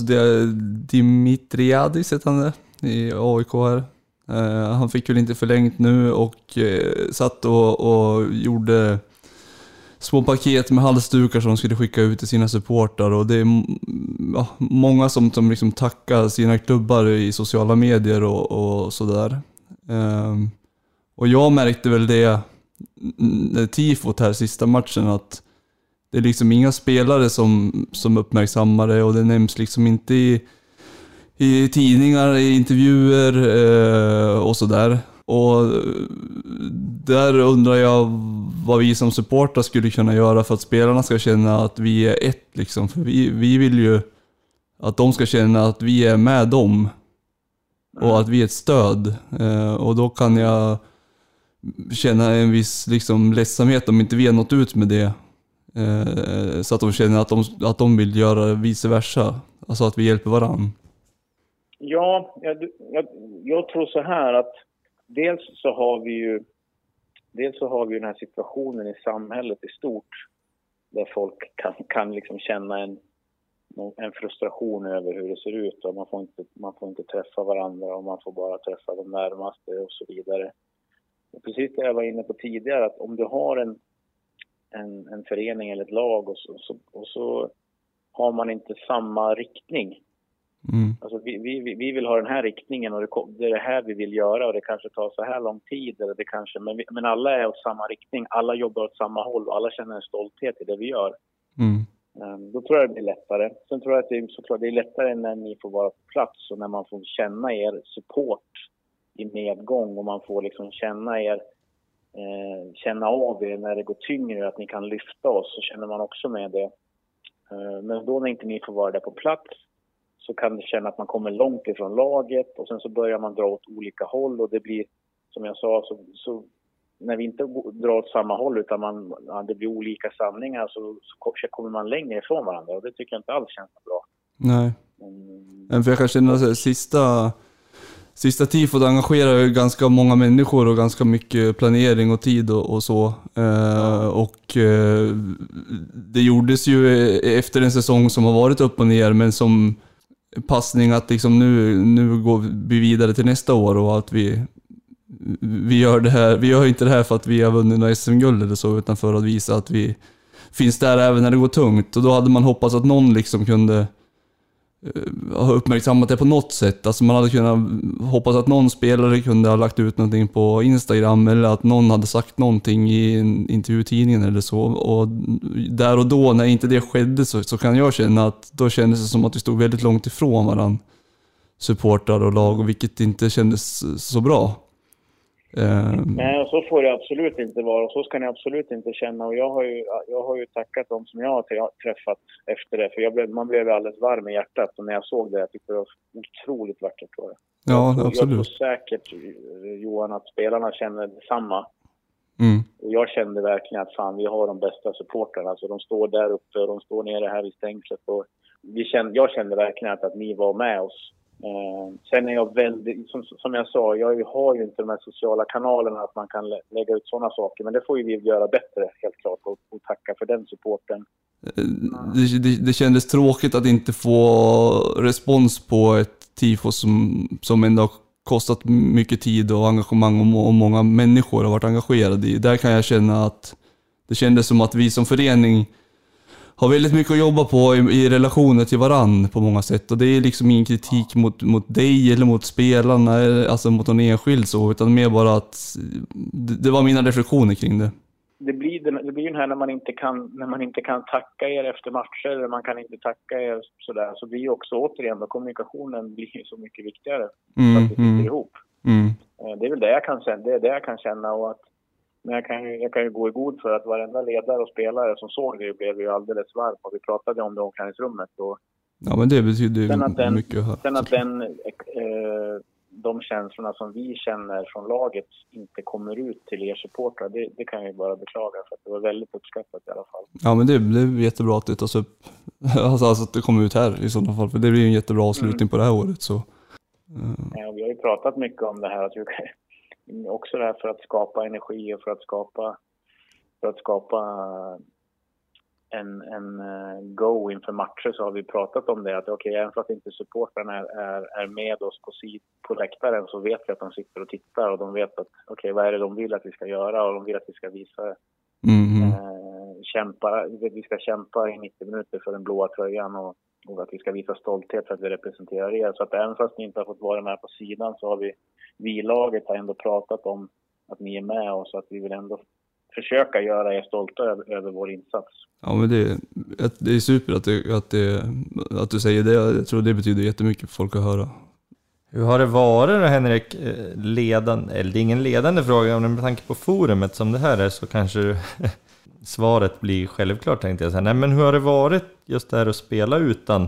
Dimitriadis, heter han det? I AIK här. Uh, han fick väl inte förlängt nu och uh, satt och, och, gjorde små paket med halsdukar som de skulle skicka ut till sina supportrar och det är ja, många som, som liksom tackar sina klubbar i sociala medier och, och sådär. Uh, och jag märkte väl det, tifot här sista matchen, att det är liksom inga spelare som, som uppmärksammar det och det nämns liksom inte i i tidningar, i intervjuer eh, och sådär. Och där undrar jag vad vi som supportrar skulle kunna göra för att spelarna ska känna att vi är ett liksom. För vi, vi vill ju att de ska känna att vi är med dem. Och att vi är ett stöd. Eh, och då kan jag känna en viss liksom, ledsamhet om inte vi har nått ut med det. Eh, så att de känner att de, att de vill göra vice versa. Alltså att vi hjälper varandra. Ja, jag, jag, jag, tror så här att dels så har vi ju dels så har vi den här situationen i samhället i stort där folk kan, kan liksom känna en, en frustration över hur det ser ut och man får, inte, man får inte träffa varandra och man får bara träffa de närmaste och så vidare. Och precis det jag var inne på tidigare, att om du har en, en, en förening eller ett lag och så, så, och så har man inte samma riktning Mm. Alltså vi, vi, vi vill ha den här riktningen och det, är det här vi vill göra och det kanske tar så här lång tid. Eller det kanske, men, vi, men alla är åt samma riktning, alla jobbar åt samma håll och alla känner en stolthet i det vi gör. Mm. Um, då tror jag det blir lättare. Sen tror jag att det är, såklart, det är lättare när ni får vara på plats och när man får känna er support i medgång och man får liksom känna er eh, känna av er när det går tyngre, att ni kan lyfta oss, så känner man också med det. Uh, men då när inte ni får vara där på plats så kan det känna att man kommer långt ifrån laget och sen så börjar man dra åt olika håll och det blir, som jag sa, så, så när vi inte drar åt samma håll utan man, ja, det blir olika sanningar så, så kommer man längre ifrån varandra och det tycker jag inte alls känns bra. Nej. Mm. För jag kan känna sista, sista tifot engagerar ju ganska många människor och ganska mycket planering och tid och, och så. Eh, och eh, det gjordes ju efter en säsong som har varit upp och ner men som passning att liksom nu, nu går vi vidare till nästa år och att vi, vi gör det här, vi gör inte det här för att vi har vunnit några SM-guld eller så, utan för att visa att vi finns där även när det går tungt. Och då hade man hoppats att någon liksom kunde ha har uppmärksammat det på något sätt. Alltså man hade kunnat hoppas att någon spelare kunde ha lagt ut någonting på Instagram eller att någon hade sagt någonting i en intervjutidningen eller så. Och där och då, när inte det skedde, så, så kan jag känna att då kändes det som att vi stod väldigt långt ifrån varandra. Supportrar och lag, och vilket inte kändes så bra. Um... Nej, och så får det absolut inte vara och så ska ni absolut inte känna. Och jag har ju, jag har ju tackat dem som jag har träffat efter det, för jag blev, man blev alldeles varm i hjärtat och när jag såg det. Jag tyckte det var otroligt vackert. Var det. Ja, absolut. Jag tror säkert, Johan, att spelarna känner detsamma. Mm. Och jag kände verkligen att fan, vi har de bästa supportrarna. Alltså, de står där uppe och de står nere här vid stängslet. Och vi kände, jag kände verkligen att, att ni var med oss Eh, Eh, sen är jag väldigt, som, som jag sa, jag har ju inte de här sociala kanalerna att man kan lä lägga ut sådana saker. Men det får ju vi göra bättre helt klart och, och tacka för den supporten. Eh, det, det, det kändes tråkigt att inte få respons på ett tifo som, som ändå har kostat mycket tid och engagemang och, och många människor har varit engagerade i. Där kan jag känna att det kändes som att vi som förening har väldigt mycket att jobba på i, i relationer till varann på många sätt. Och det är liksom ingen kritik mot, mot dig eller mot spelarna, alltså mot någon enskild så, utan mer bara att det, det var mina reflektioner kring det. Det blir, det, blir ju den här när man, inte kan, när man inte kan tacka er efter matcher, eller man kan inte tacka er sådär, så blir ju också återigen då kommunikationen blir så mycket viktigare. Mm, att vi sitter mm, ihop. Mm. Eh, det är väl det jag kan det är det jag kan känna och att men jag kan, ju, jag kan ju gå i god för att varenda ledare och spelare som såg det blev ju alldeles varm och vi pratade om det i omklädningsrummet. Och ja, men det betyder ju den, mycket. Här. Sen att den, eh, de känslorna som vi känner från laget inte kommer ut till er supportrar, det, det kan jag ju bara beklaga för att det var väldigt uppskattat i alla fall. Ja, men det, det är jättebra att det tas upp, (laughs) alltså, alltså att det kommer ut här i sådana fall, för det blir ju en jättebra avslutning mm. på det här året. Så. Ja, vi har ju pratat mycket om det här, att vi också det här för att skapa energi och för att skapa, för att skapa en, en uh, go inför matcher så har vi pratat om det att okej, okay, även fast inte supportrarna är, är, är, med oss på, sid, på läktaren så vet vi att de sitter och tittar och de vet att okej, okay, vad är det de vill att vi ska göra och de vill att vi ska visa mm. uh, kämpa, vi ska kämpa i 90 minuter för den blåa tröjan och, och att vi ska visa stolthet för att vi representerar er. Så att även fast ni inte har fått vara med på sidan så har vi vi i laget har ändå pratat om att ni är med oss och att vi vill ändå försöka göra er stolta över, över vår insats. Ja, men det, det är super att, det, att, det, att du säger det. Jag tror det betyder jättemycket för folk att höra. Hur har det varit då Henrik, eh, ledan, eller det är ingen ledande fråga, men med tanke på forumet som det här är så kanske (laughs) svaret blir självklart tänkte jag säga. Nej men hur har det varit just det här att spela utan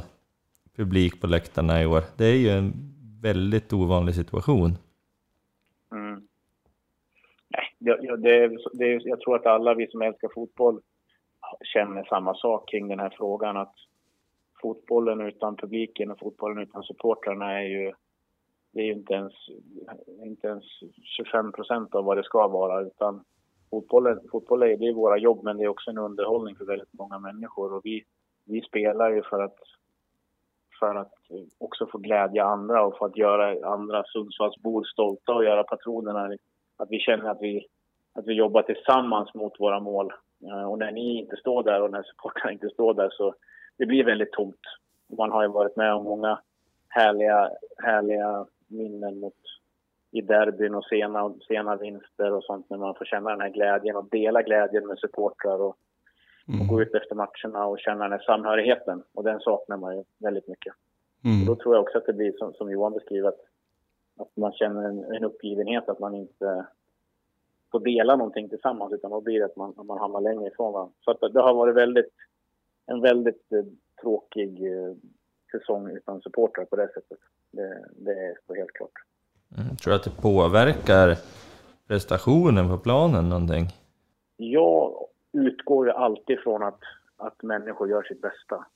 publik på läktarna i år? Det är ju en väldigt ovanlig situation. Mm. Nej, det, det, jag tror att alla vi som älskar fotboll känner samma sak kring den här frågan. Att fotbollen utan publiken och fotbollen utan supportrarna är ju, det är ju inte ens, inte ens 25 procent av vad det ska vara. Utan fotbollen, fotboll är, det är våra jobb men det är också en underhållning för väldigt många människor. Och vi, vi spelar ju för att för att också få glädja andra och för att göra andra Sundsvallsbor stolta och göra patronerna, att vi känner att vi, att vi jobbar tillsammans mot våra mål. Eh, och när ni inte står där och när supportrarna inte står där så det blir väldigt tomt. Man har ju varit med om många härliga, härliga minnen mot, i derbyn och sena, sena vinster och sånt när man får känna den här glädjen och dela glädjen med supportrar och Mm. Och gå ut efter matcherna och känna den här samhörigheten. Och den saknar man ju väldigt mycket. Mm. Och då tror jag också att det blir som, som Johan beskriver, att, att man känner en, en uppgivenhet att man inte får dela någonting tillsammans utan då blir det att man, man hamnar längre ifrån varandra. Så att det har varit väldigt, en väldigt eh, tråkig eh, säsong utan supportrar på det sättet. Det, det är så helt klart. Mm, tror du att det påverkar prestationen på planen någonting? Jag utgår ju alltid från att, att människor gör sitt bästa.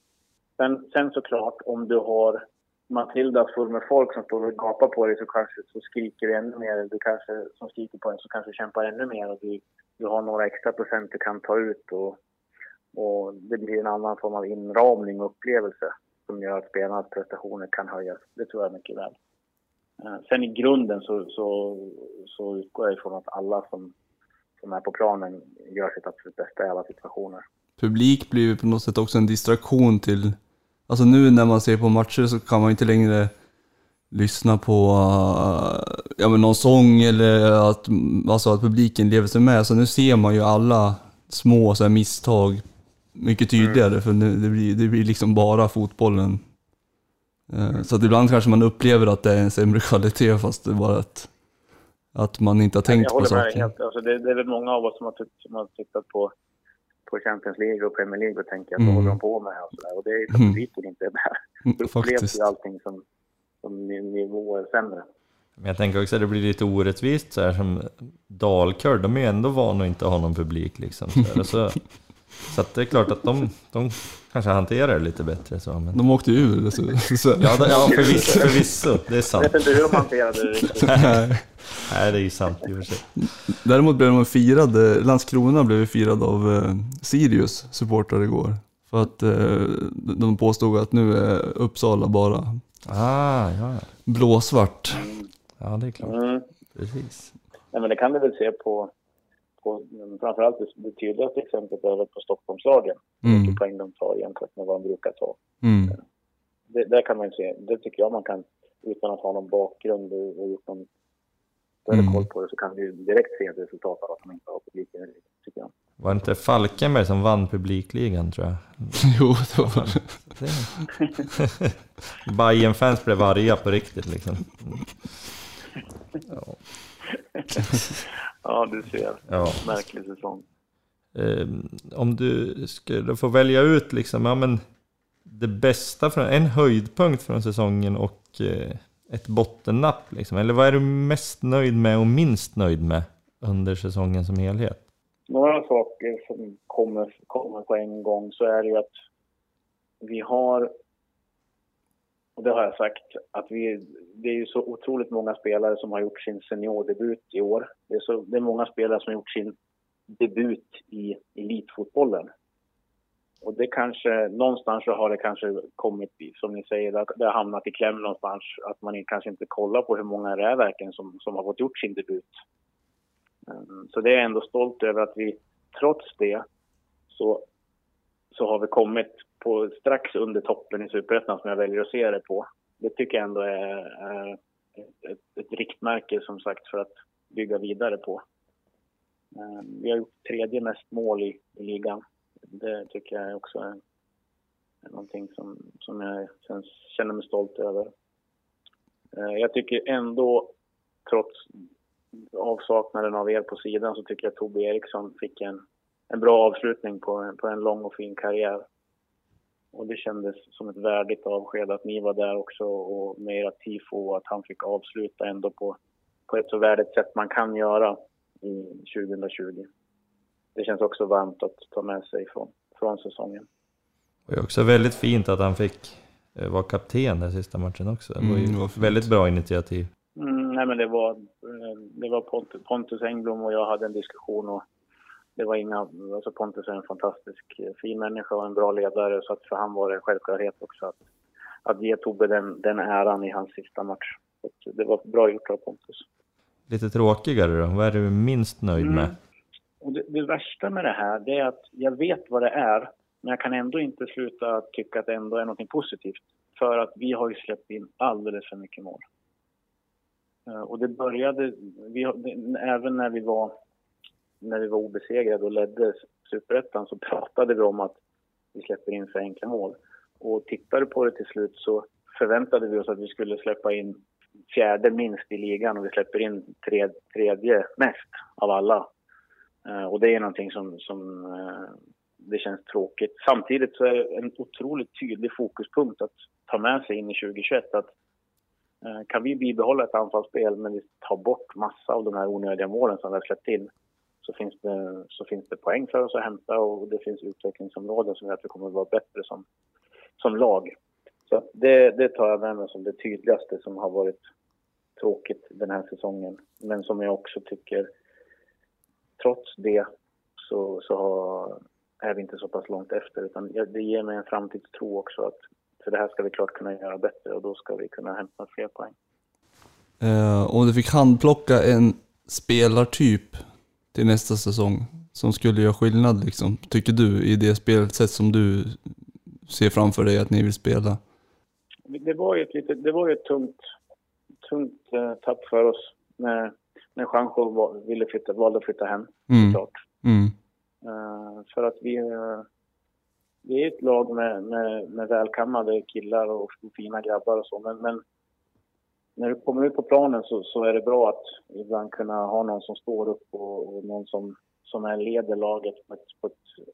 Sen, sen såklart, om du har Matilda full med folk som står och gapar på dig så kanske så skriker du ännu mer. Du kanske, som skriker på en så kanske kämpar ännu mer och du, du har några extra procent du kan ta ut och, och det blir en annan form av inramning och upplevelse som gör att spelarnas prestationer kan höjas. Det tror jag mycket väl. Eh, sen i grunden så, så, så utgår jag ifrån att alla som, som är på planen gör sitt absolut bästa i alla situationer. Publik blir ju på något sätt också en distraktion till... Alltså nu när man ser på matcher så kan man inte längre lyssna på uh, ja, men någon sång eller att, alltså att publiken lever sig med. Så nu ser man ju alla små så här, misstag mycket tydligare mm. för nu, det, blir, det blir liksom bara fotbollen. Uh, så att ibland kanske man upplever att det är en sämre (laughs) kvalitet fast det är bara att, att man inte har tänkt på saker. Helt, alltså det, det är väl många av oss som har, tyckt, som har tittat på på Champions League och Premier League och tänker att mm. vad håller de på med och sådär. Och det är (laughs) för att mm. publiken inte är där. Mm, Då upplevs ju allting som, som nivåer sämre. Men jag tänker också att det blir lite orättvist så här som Dalkurd, de är ju ändå vana att inte ha någon publik liksom. Så, här, så, (laughs) så att det är klart att de, de kanske hanterar det lite bättre så. Men... De åkte ju ur. Så, så. Ja, ja förvisso, förvisso, det är sant. Jag vet inte hur de hanterade det riktigt. (laughs) Nej, det är ju sant i och för sig. Däremot blev de firade, Landskrona blev firad av eh, Sirius supportrar igår. För att eh, de påstod att nu är Uppsala bara ah, ja. blåsvart. Ja, det är klart. Mm. Precis. Nej, men det kan du väl se på, framförallt det, det tydligaste exemplet är väl på Stockholmslagen. Mm. Hur poäng de tar jämfört med vad de brukar ta. Mm. Det, där kan man se, det tycker jag man kan, utan att ha någon bakgrund och, och gjort någon större mm. koll på det så kan du direkt se ett resultat av att de inte har publiken tycker jag. Var det inte Falkenberg som vann publikligan tror jag? (laughs) jo, det var det. (laughs) bayern fans blev arga på riktigt liksom. (laughs) Ja, ja du ser. Ja. Märklig säsong. Eh, om du skulle få välja ut liksom, ja men det bästa från, en höjdpunkt från säsongen och eh, ett bottennapp liksom? Eller vad är du mest nöjd med och minst nöjd med under säsongen som helhet? Några saker som kommer, kommer på en gång så är det ju att vi har, och det har jag sagt, att vi, det är ju så otroligt många spelare som har gjort sin seniordebut i år. Det är, så, det är många spelare som har gjort sin debut i elitfotbollen. Och det kanske, någonstans så har det kanske kommit, som ni säger, det har hamnat i kläm någonstans. Att man kanske inte kollar på hur många det är verkligen som, som har fått gjort sin debut. Mm, så det är jag ändå stolt över att vi trots det så, så har vi kommit på strax under toppen i Superettan som jag väljer att se det på. Det tycker jag ändå är, är ett, ett, riktmärke som sagt för att bygga vidare på. Ehm, vi har gjort tredje mest mål i, i ligan det tycker jag också är, är någonting som, som jag känns, känner mig stolt över. Ehm, jag tycker ändå, trots avsaknaden av er på sidan, så tycker jag att Tobbe Eriksson fick en, en bra avslutning på en, på en lång och fin karriär. Och det kändes som ett värdigt avsked att ni var där också och med era tifo och att han fick avsluta ändå på, på ett så värdigt sätt man kan göra i 2020 det känns också varmt att ta med sig från, från säsongen. Det är också väldigt fint att han fick eh, vara kapten den sista matchen också. Det var ju mm, väldigt bra initiativ. Mm, nej men det var, eh, det var Pontus, Pontus Engblom och jag hade en diskussion och det var inga, alltså Pontus är en fantastisk eh, fin människa och en bra ledare så att för han var det en självklarhet också att, att ge Tobbe den, den äran i hans sista match. Så det var bra gjort av Pontus. Lite tråkigare då, vad är du minst nöjd med? Mm. Och det, det, värsta med det här det är att jag vet vad det är, men jag kan ändå inte sluta tycka att det ändå är något positivt. För att vi har ju släppt in alldeles för mycket mål. Eh, och det började, vi, även när vi var när vi var obesegrade och ledde superettan så pratade vi om att vi släpper in för enkla mål. Och tittade på det till slut så förväntade vi oss att vi skulle släppa in fjärde minst i ligan och vi släpper in tredje, tredje mest av alla. Eh, och det är någonting som, som eh, det känns tråkigt. Samtidigt så är det en otroligt tydlig fokuspunkt att ta med sig in i 2021 att eh, kan vi bibehålla ett anfallsspel men vi tar bort massa av de här onödiga målen som vi har släppt in så finns det, så finns det poäng för oss att hämta och det finns utvecklingsområden som gör att vi kommer att vara bättre som, som lag. Så det, det tar jag med mig som det tydligaste som har varit tråkigt den här säsongen. Men som jag också tycker, trots det så, så har, är vi inte så pass långt efter. Utan det ger mig en framtidstro också. Att, för det här ska vi klart kunna göra bättre och då ska vi kunna hämta fler poäng. Uh, om du fick handplocka en spelartyp till nästa säsong som skulle göra skillnad liksom, tycker du, i det spelsätt som du ser framför dig att ni vill spela? Det var ju ett, litet, det var ett tungt, tungt eh, tapp för oss när, när Juanjo ville flytta, valde att flytta hem, mm. såklart. Mm. Uh, för att vi, uh, vi är ett lag med, med, med välkammade killar och, och fina grabbar och så, men, men när du kommer ut på planen så, så, är det bra att ibland kunna ha någon som står upp och, och någon som, som är leder laget på ett, på ett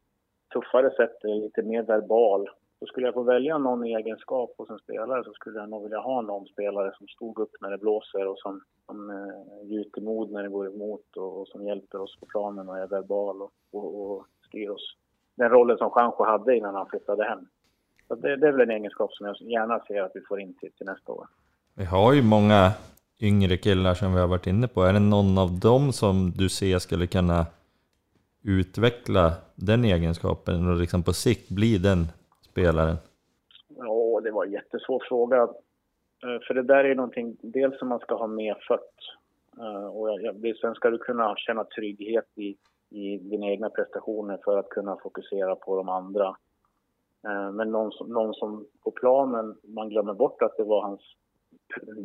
tuffare sätt, eh, lite mer verbal. Så skulle jag få välja någon egenskap hos en spelare så skulle jag nog vilja ha någon spelare som stod upp när det blåser och som, som eh, gjuter mod när det går emot och, och, som hjälper oss på planen och är verbal och, och, och styr oss. Den rollen som Juanjo hade innan han flyttade hem. Så det, det är väl en egenskap som jag gärna ser att vi får in till, till nästa år. Vi har ju många yngre killar som vi har varit inne på. Är det någon av dem som du ser skulle kunna utveckla den egenskapen och liksom på sikt bli den spelaren? Ja, det var en jättesvår fråga. Eh, för det där är någonting, dels som man ska ha medfött. Eh, och sen ska du kunna känna trygghet i, i dina egna prestationer för att kunna fokusera på de andra. Eh, men någon som, någon som på planen, man glömmer bort att det var hans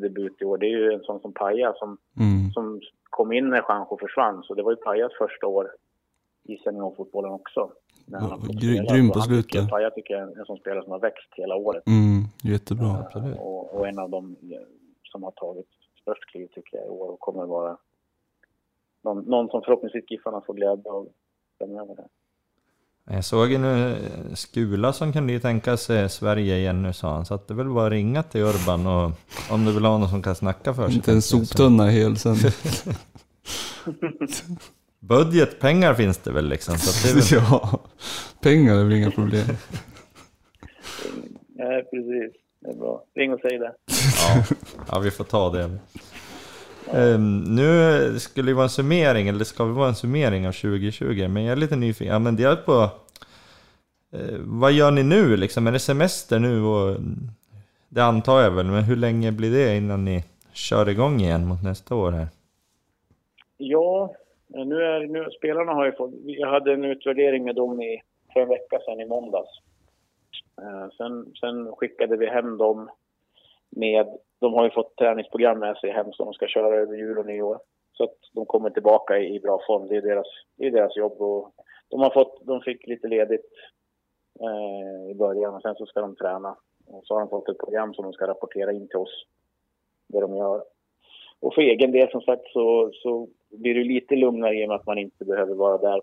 debut i år. Det är ju en sån som Paja som, mm. som kom in när Juanjo försvann. Så det var ju Pajas första år i seniorfotbollen också. Ja, grym på slutet. Paja tycker jag är en sån spelare som har växt hela året. Mm, jättebra. Uh, och, och, en av dem som har tagit störst kliv tycker jag i år och kommer vara någon, någon som förhoppningsvis Giffarna får glädje av framöver. Jag såg ju nu Skula som kunde ju tänka sig Sverige igen nu sa han, så att det är väl bara ringa till Urban och om du vill ha någon som kan snacka för sig. Inte en soptunna hel sen. (laughs) Budget, pengar finns det väl liksom? Så det väl... (laughs) ja, pengar är väl inga problem. Nej, precis. Det är bra. Ring och säg det. Ja, ja vi får ta det. Um, nu skulle det vara en summering, eller det ska väl vara en summering av 2020, men jag är lite nyfiken. Ja, men det är på... Uh, vad gör ni nu liksom? Är det semester nu? Och, det antar jag väl, men hur länge blir det innan ni kör igång igen mot nästa år här? Ja, nu är, nu, spelarna har ju fått... Jag hade en utvärdering med dem i, för en vecka sedan i måndags. Uh, sen, sen skickade vi hem dem med de har ju fått träningsprogram med sig hem som de ska köra över jul och nyår. Så att de kommer tillbaka i, bra form. Det är deras, det är deras jobb. Och de, har fått, de fick lite ledigt eh, i början och sen så ska de träna. Och så har de fått ett program som de ska rapportera in till oss, det de gör. Och för egen del som sagt så, så blir det lite lugnare i och med att man inte behöver vara där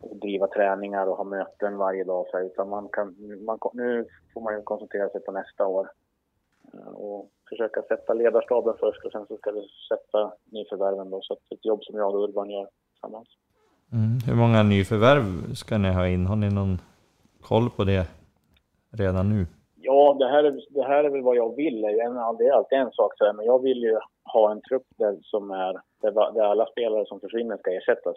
och driva träningar och ha möten varje dag. Så, utan man kan, man, nu får man ju koncentrera sig på nästa år. Eh, och försöka sätta ledarstaben först och sen så ska vi sätta nyförvärven då. Så att ett jobb som jag och Urban gör tillsammans. Mm. Hur många nyförvärv ska ni ha in? Har ni någon koll på det redan nu? Ja, det här är, det här är väl vad jag vill. Det är alltid en sak, så här, men jag vill ju ha en trupp där, som är, där, alla spelare som försvinner ska ersättas.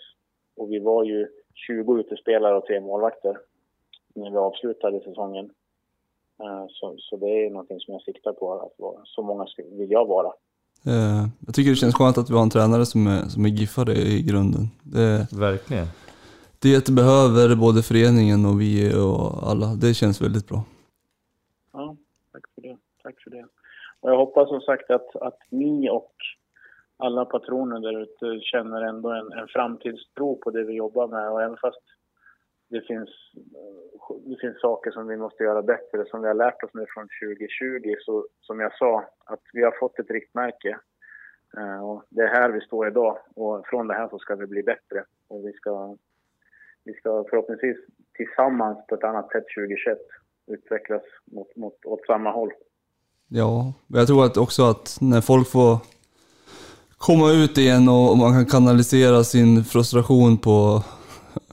Och vi var ju 20 utespelare och tre målvakter när vi avslutade säsongen. Eh, så, så det är någonting som jag siktar på, att vara, så många vill jag vara. Eh, jag tycker det känns skönt att vi har en tränare som är, som är giffare i grunden. Det, Verkligen. Det behöver både föreningen och vi och alla. Det känns väldigt bra. Ja, tack för det. Tack för det. Och jag hoppas som sagt att, att ni och alla patroner där ute känner ändå en, en framtidstro på det vi jobbar med. Och även fast det finns, eh, det finns saker som vi måste göra bättre, som vi har lärt oss nu från 2020. Så som jag sa, att vi har fått ett riktmärke. Eh, och det är här vi står idag och från det här så ska vi bli bättre. Och vi ska, vi ska förhoppningsvis tillsammans på ett annat sätt 2021 utvecklas mot, mot, åt samma håll. Ja, men jag tror att också att när folk får komma ut igen och man kan kanalisera sin frustration på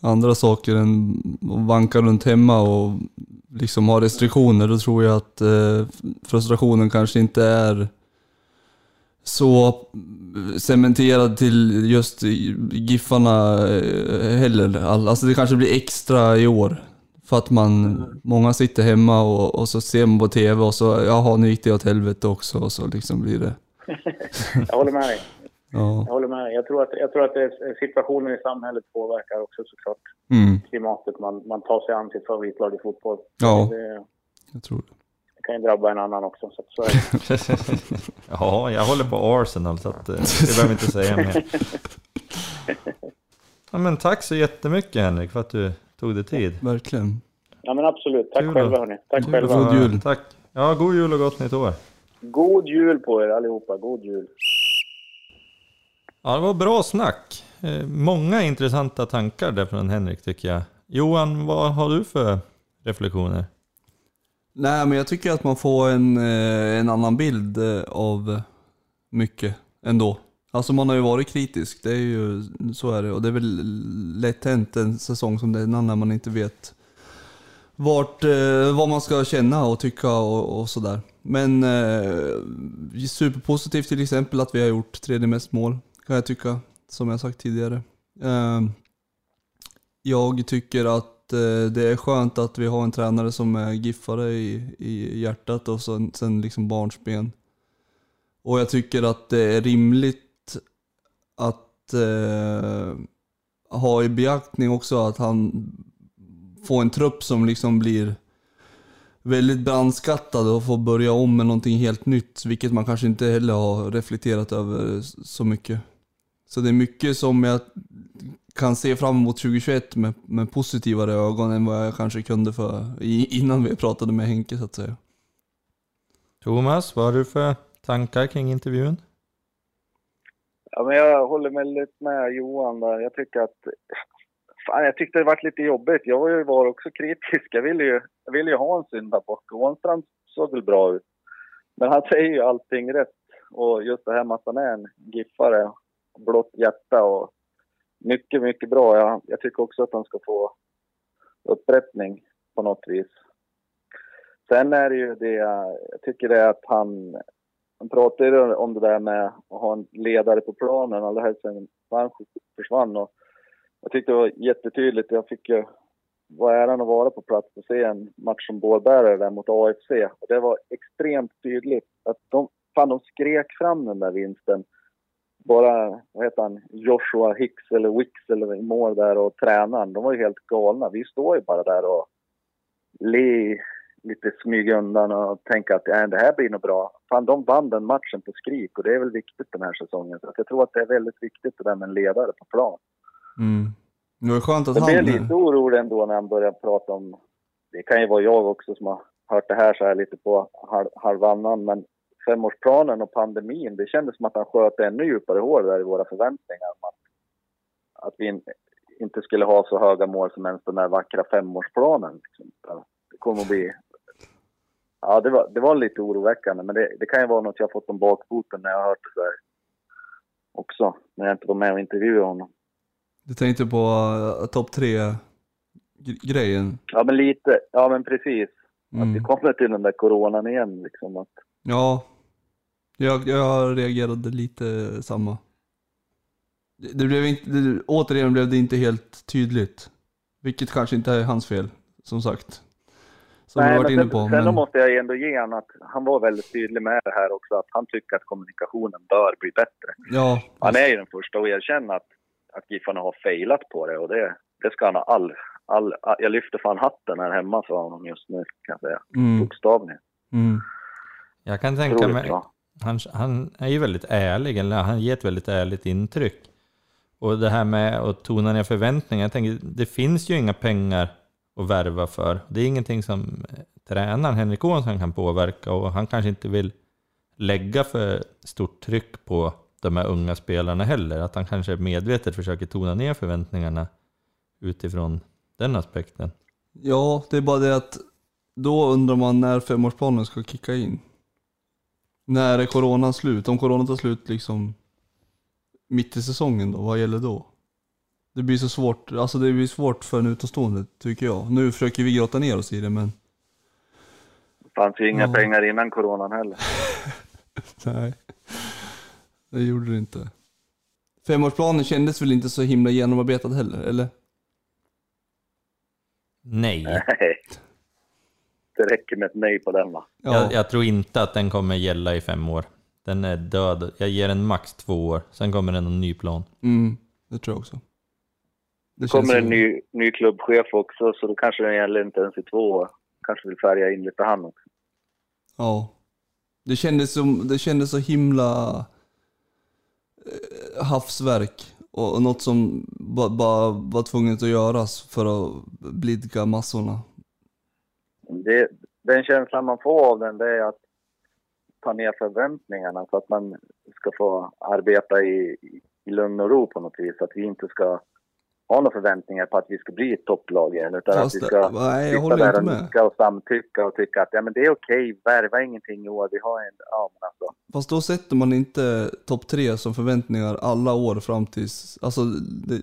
andra saker än att vanka runt hemma och liksom ha restriktioner, då tror jag att eh, frustrationen kanske inte är så cementerad till just Giffarna eh, heller. Alltså det kanske blir extra i år. För att man, många sitter hemma och, och så ser man på TV och så, jaha nu gick det åt helvete också och så liksom blir det. (laughs) Jag håller med dig. Ja. Jag håller med. Jag tror att, jag tror att det, situationen i samhället påverkar också såklart Mm, klimatet. Man, man tar sig an sitt favoritlag i fotboll. Ja. Det, jag tror det. det kan ju drabba en annan också. Så, att så är det. (laughs) Ja, jag håller på Arsenal så att, eh, det behöver vi inte säga mer. (laughs) Ja, men tack så jättemycket Henrik för att du tog dig tid. Verkligen. Ja men absolut. Tack Kul själva hörni. Tack Kul själva. God jul. Tack. Ja, god jul och gott nytt år. God jul på er allihopa. God jul. Ja, det var bra snack. Eh, många intressanta tankar där från Henrik tycker jag. Johan, vad har du för reflektioner? Nej men jag tycker att man får en, eh, en annan bild eh, av mycket ändå. Alltså man har ju varit kritisk, det är ju, så är det. Och det är väl lätt hänt en säsong som denna när man inte vet vart, vad man ska känna och tycka och, och sådär. Men eh, superpositivt till exempel att vi har gjort tredje mest mål, kan jag tycka. Som jag sagt tidigare. Ehm, jag tycker att eh, det är skönt att vi har en tränare som är giffare i, i hjärtat och sen, sen liksom barnsben. Och jag tycker att det är rimligt att eh, ha i beaktning också att han får en trupp som liksom blir väldigt brandskattad och får börja om med någonting helt nytt, vilket man kanske inte heller har reflekterat över så mycket. Så det är mycket som jag kan se fram emot 2021 med, med positivare ögon än vad jag kanske kunde för innan vi pratade med Henke så att säga. Thomas, vad har du för tankar kring intervjun? Ja, men jag håller väldigt med Johan där. Jag tycker att... Fan, jag tyckte det varit lite jobbigt. Jag var ju var också kritisk. Jag ville ju, jag ville ju ha en syndabock. Ånstrand såg väl bra ut. Men han säger ju allting rätt. Och just det här med att han är en giffare, blått hjärta och mycket, mycket bra. Jag, jag tycker också att han ska få upprättning på något vis. Sen är det ju det, jag tycker det är att han, han pratar ju om det där med att ha en ledare på planen, allra helst sen han försvann. Och jag tyckte det var jättetydligt. Jag fick ju vara äran att vara på plats och se en match som bålbärare där mot AFC. Och det var extremt tydligt att de, fan, de skrek fram den där vinsten. Bara, vad heter han, Joshua Hicks eller Wicks eller i mål där och tränaren, de var ju helt galna. Vi står ju bara där och le lite smyga undan och tänka att äh, det här blir nog bra. Fan, de vann den matchen på skrik och det är väl viktigt den här säsongen. Så jag tror att det är väldigt viktigt det där med en ledare på plan. Mm. Det var skönt att Jag han... blev lite orolig ändå när han började prata om, det kan ju vara jag också som har hört det här så här lite på halv, halvannan, men femårsplanen och pandemin, det kändes som att han sköt ännu djupare hål där i våra förväntningar. Att, att vi in, inte skulle ha så höga mål som ens den där vackra femårsplanen. Liksom. Det kommer att bli... Ja, det var, det var lite oroväckande, men det, det kan ju vara något jag fått om bakfoten när jag har hört det där också, när jag inte var med och intervjuade honom. Du tänkte på uh, topp tre-grejen? Ja, men lite. Ja, men precis. Att vi Mm. kommer till den där coronan igen liksom. Att, Ja, jag, jag reagerade lite samma. Det, det blev inte, det, återigen blev det inte helt tydligt. Vilket kanske inte är hans fel, som sagt. Som Nej, varit men inne sen, på. sen Men, då måste jag ändå ge honom att han var väldigt tydlig med det här också, att han tycker att kommunikationen bör bli bättre. ja, Han är ju den första att erkänna att, att Giffarna har failat på det och det, det ska han ha all, all, all... Jag lyfter fan hatten här hemma för honom just nu, kan jag säga. mm, Bokstavligen. mm, Jag kan tänka Otroligt mig, bra han, han är ju väldigt ärlig, eller han ger ett väldigt ärligt intryck. Och det här med att tona ner förväntningar, jag tänker, det finns ju inga pengar att värva för. Det är ingenting som eh, tränaren Henrik Åhnsson kan påverka och han kanske inte vill lägga för stort tryck på de här unga spelarna heller. Att han kanske medvetet försöker tona ner förväntningarna utifrån den aspekten. ja, det är bara det att då undrar man när femårsplanen ska kicka in. När är coronan slut? Om coronan tar slut liksom mitt i säsongen då, vad gäller då? Det blir så svårt, alltså det blir svårt för en utomstående tycker jag. Nu försöker vi grotta ner oss i det men Det fanns ju inga Ja. pengar innan coronan heller. (laughs) nej. Det gjorde det inte. Femårsplanen kändes väl inte så himla genomarbetad heller, eller? Nej. Nej. Det räcker med ett nej på den va? Ja, Jag, jag tror inte att den kommer gälla i fem år. Den är död. Jag ger den max två år, sen kommer det någon ny plan. Mm, det tror jag också. Det kommer en ny, ny klubbchef också, så då kanske den gäller inte ens i två år. Kanske vill färga in lite han också. Ja. Det kändes, som, det kändes så himla eh, havsverk och, och något som bara ba, var tvunget att göras för att blidka massorna. Det, den känslan man får av den, det är att ta ner förväntningarna så att man ska få arbeta i, i lugn och ro på något vis. Att vi inte ska ha några förväntningar på att vi ska bli ett topplag igen, utan Fast att vi ska nej, sitta där och nicka och samtycka och tycka att ja, men det är okej, värva ingenting i år, vi har en... Ja, men alltså. Fast då sätter man inte topp tre som förväntningar alla år fram tills... Alltså, det,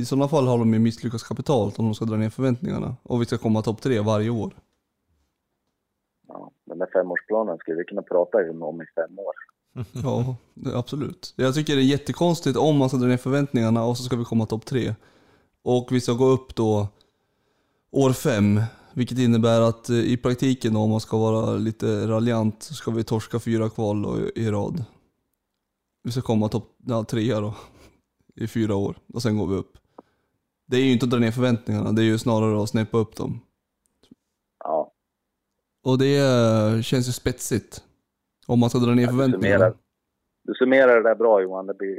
i sådana fall har de ju misslyckats kapitalt om de ska dra ner förväntningarna. Och vi ska komma topp tre varje år. Där femårsplanen skulle vi kunna prata om i fem år. (laughs) Ja, absolut. Jag tycker det är jättekonstigt om man ska dra ner förväntningarna och så ska vi komma topp tre. Och vi ska gå upp då år fem, vilket innebär att eh, i praktiken då, om man ska vara lite raljant så ska vi torska fyra kval i, i rad. Vi ska komma topp ja, trea då (laughs) i fyra år och sen går vi upp. Det är ju inte att dra ner förväntningarna, det är ju snarare att snäppa upp dem. Och det eh, känns ju spetsigt. Om man ska dra ner du förväntningarna. du summerar det där bra Johan. Det blir...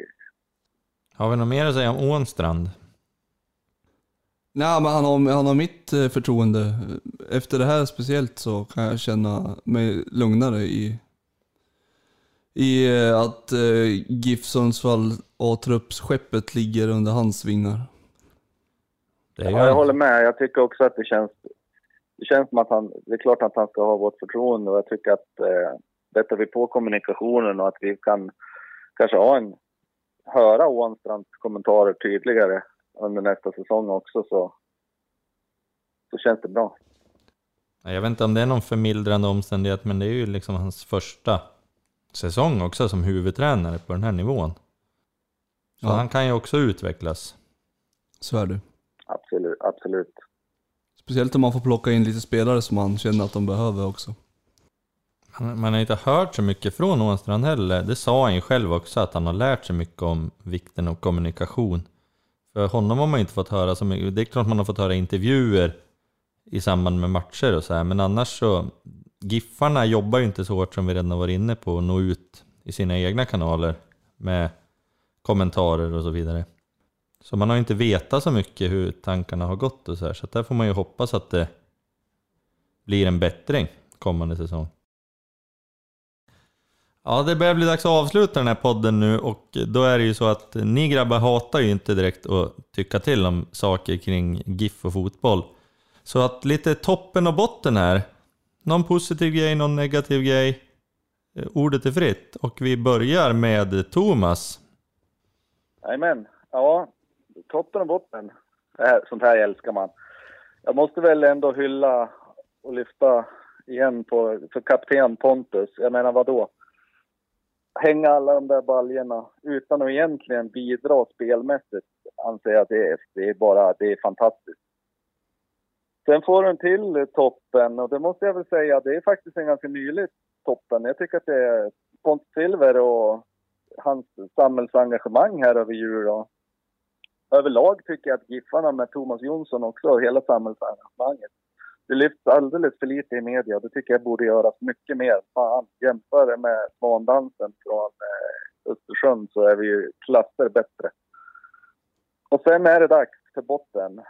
Har vi något mer att säga om Ånstrand? Nej, men han har, han har mitt eh, förtroende. Efter det här speciellt så kan jag känna mig lugnare i, i eh, att eh, GIF Sundsvall A-truppsskeppet ligger under hans vingar. Ja, jag håller med. Jag tycker också att det känns... Det känns som att han... Det är klart att han ska ha vårt förtroende och jag tycker att eh, bättrar vi på kommunikationen och att vi kan kanske ha en... Höra Ånstrands kommentarer tydligare under nästa säsong också så... Så känns det bra. jag vet inte om det är någon förmildrande omständighet, men det är ju liksom hans första säsong också som huvudtränare på den här nivån. Så Ja. han kan ju också utvecklas. Så är det. Absolut. Absolut. Speciellt om man får plocka in lite spelare som man känner att de behöver också. Man, man har inte hört så mycket från Åstrand heller. Det sa han ju själv också, att han har lärt sig mycket om vikten av kommunikation. För honom har man inte fått höra så mycket. Det är klart man har fått höra intervjuer i samband med matcher och så här, men annars så... Giffarna jobbar ju inte så hårt som vi redan varit inne på, att nå ut i sina egna kanaler med kommentarer och så vidare. Så man har ju inte vetat så mycket hur tankarna har gått och så här, så att där får man ju hoppas att det blir en bättring kommande säsong. Ja, det börjar bli dags att avsluta den här podden nu och då är det ju så att ni grabbar hatar ju inte direkt att tycka till om saker kring GIF och fotboll. Så att lite toppen och botten här. Någon positiv grej, någon negativ grej. Eh, ordet är fritt och vi börjar med Thomas. Jajamän. Ja, toppen och botten. Äh, sånt här älskar man. Jag måste väl ändå hylla och lyfta igen på, för kapten Pontus. Jag menar vadå? Hänga alla de där baljorna utan att egentligen bidra spelmässigt anser jag att det är, det är bara, det är fantastiskt. Sen får du en till toppen och det måste jag väl säga, det är faktiskt en ganska nylig toppen. Jag tycker att det är Pontus Silver och hans samhällsengagemang här över jul. Och överlag tycker jag att Giffarna med Thomas Jonsson också och hela samhällsengagemanget. Det lyfts alldeles för lite i media. Det tycker jag borde göras mycket mer. Fan, jämför det med svandansen från eh, Östersund så är vi ju klasser bättre. Och sen är det dags för botten.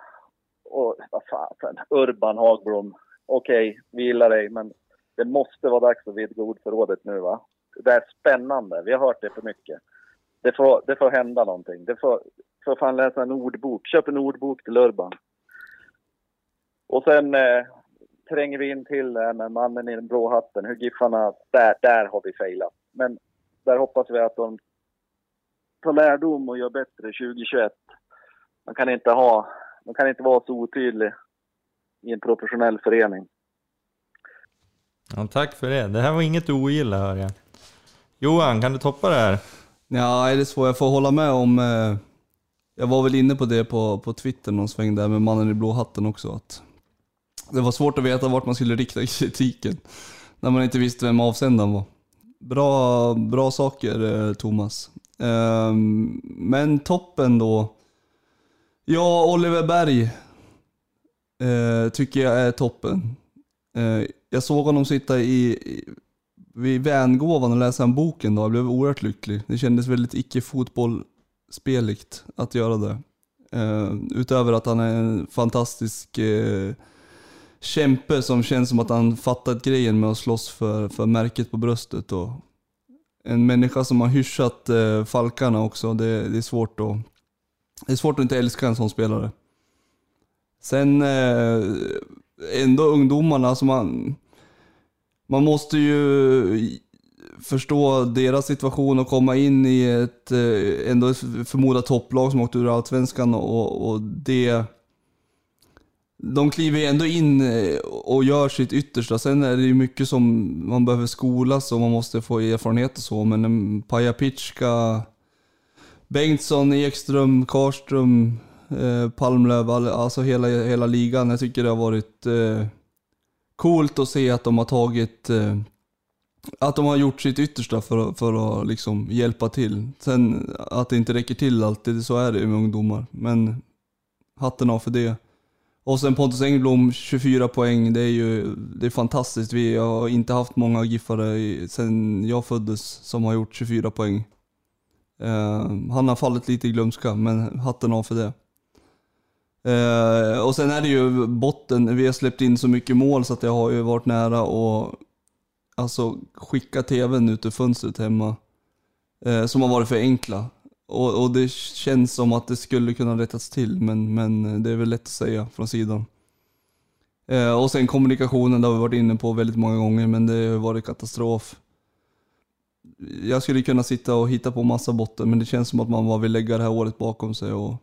Och vad fasen, Urban Hagblom. Okej, vi gillar dig, men det måste vara dags att vidga ordförrådet nu va? Det är spännande. Vi har hört det för mycket. Det får, det får hända någonting. Det får, får fan läsa en ordbok. Köp en ordbok till Urban. Och sen, eh, tränger vi in till här med mannen i den blå hatten. Hur Giffarna, där, där har vi failat. Men där hoppas vi att de tar lärdom och gör bättre 2021. Man kan inte ha, man kan inte vara så otydlig i en professionell förening. Ja, tack för det. Det här var inget du ogillar hör jag. Johan, kan du toppa det här? Ja, det är svårt. Jag får hålla med om... Jag var väl inne på det på, på Twitter någon sväng där med mannen i blå hatten också. Att det var svårt att veta vart man skulle rikta (laughs) kritiken. När man inte visste vem avsändaren var. Bra, bra saker eh, Thomas. Eh, men toppen då. Ja, Oliver Berg eh, tycker jag är toppen. Eh, jag såg honom sitta i, i vid vängåvan och läsa en boken då. Jag blev oerhört lycklig. Det kändes väldigt icke-fotboll speligt att göra det. Uh, utöver att han är en fantastisk uh, kämpe som känns som att han fattat grejen med att slåss för, för märket på bröstet. Och en människa som har hyschat uh, Falkarna också. Det, det, är svårt att, det är svårt att inte älska en sån spelare. Sen ändå ungdomarna alltså man man måste ju förstå deras situation och komma in i ett eh, ändå förmodat topplag som åkte ur Allsvenskan och, och det... De kliver ju ändå in eh, och gör sitt yttersta. Sen är det ju mycket som man behöver skolas och man måste få erfarenhet och så. Men eh, en Paja Pitschka, Bengtsson, Ekström, Karström, eh, Palmlöv, alltså hela, hela ligan. Jag tycker det har varit eh, coolt att se att de har tagit eh, att de har gjort sitt yttersta för, för att liksom hjälpa till. Sen att det inte räcker till alltid, så är det med ungdomar. Men hatten av för det. Och sen Pontus Engblom, 24 poäng. Det är ju det är fantastiskt. Vi har inte haft många giffare sen jag föddes som har gjort 24 poäng. Uh, han har fallit lite i glömska, men hatten av för det. Uh, och sen är det ju botten, vi har släppt in så mycket mål så att jag har ju varit nära att alltså, skicka tvn ut ur fönstret hemma. Eh, som har varit för enkla. Och, och, det känns som att det skulle kunna rättas till, men, men eh, det är väl lätt att säga från sidan. Eh, och sen kommunikationen, det har vi varit inne på väldigt många gånger, men det har varit katastrof. Jag skulle kunna sitta och hitta på massa botten, men det känns som att man bara vill lägga det här året bakom sig och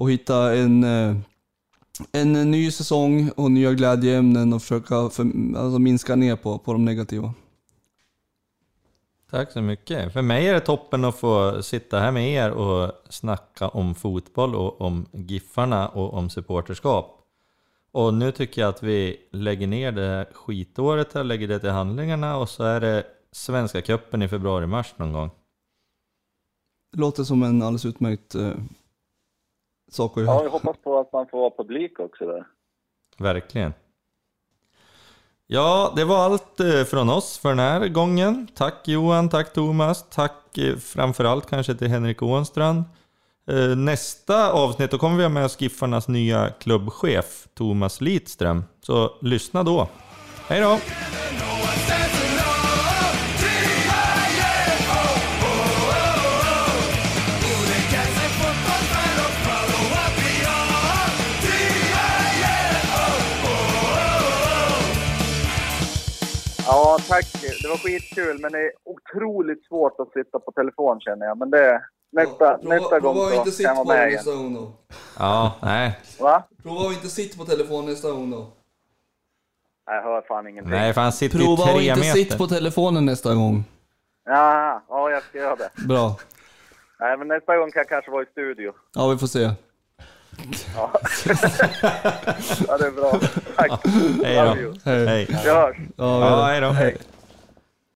och hitta en, eh, en ny säsong och nya glädjeämnen och försöka för, alltså minska ner på, på de negativa. Tack så mycket. För mig är det toppen att få sitta här med er och snacka om fotboll och om Giffarna och om supporterskap. Och nu tycker jag att vi lägger ner det skitåret här, lägger det till handlingarna och så är det Svenska cupen i februari-mars någon gång. Det låter som en alldeles utmärkt eh, sak att göra. Ja, jag hoppas på att man får vara publik också där. Verkligen. Ja, det var allt eh, från oss för den här gången. Tack Johan, tack Thomas, tack eh, framförallt kanske till Henrik Ånstrand. Eh, nästa avsnitt, då kommer vi ha med oss Giffarnas nya klubbchef Thomas Litström. Så lyssna då. Hej då! Ja, tack. Det var skitkul, men det är otroligt svårt att sitta på telefon känner jag. Men det, nästa, ja, prova, nästa gång så kan jag vara med igen. Nästa gång då. Ja, nej. Va? Prova att inte sitta på telefon nästa gång då. Jag hör fan ingenting. Nej, för han sitter Prova ju tre meter. Prova att inte sitta på telefonen nästa gång. Ja, ja, jag ska göra det. Bra. Nej, men nästa gång kan jag kanske vara i studio. Ja, vi får se. Ja. (laughs) ja, det är bra. Tack. Hej då. Hej. Vi hörs. Ja, hej då. Hej.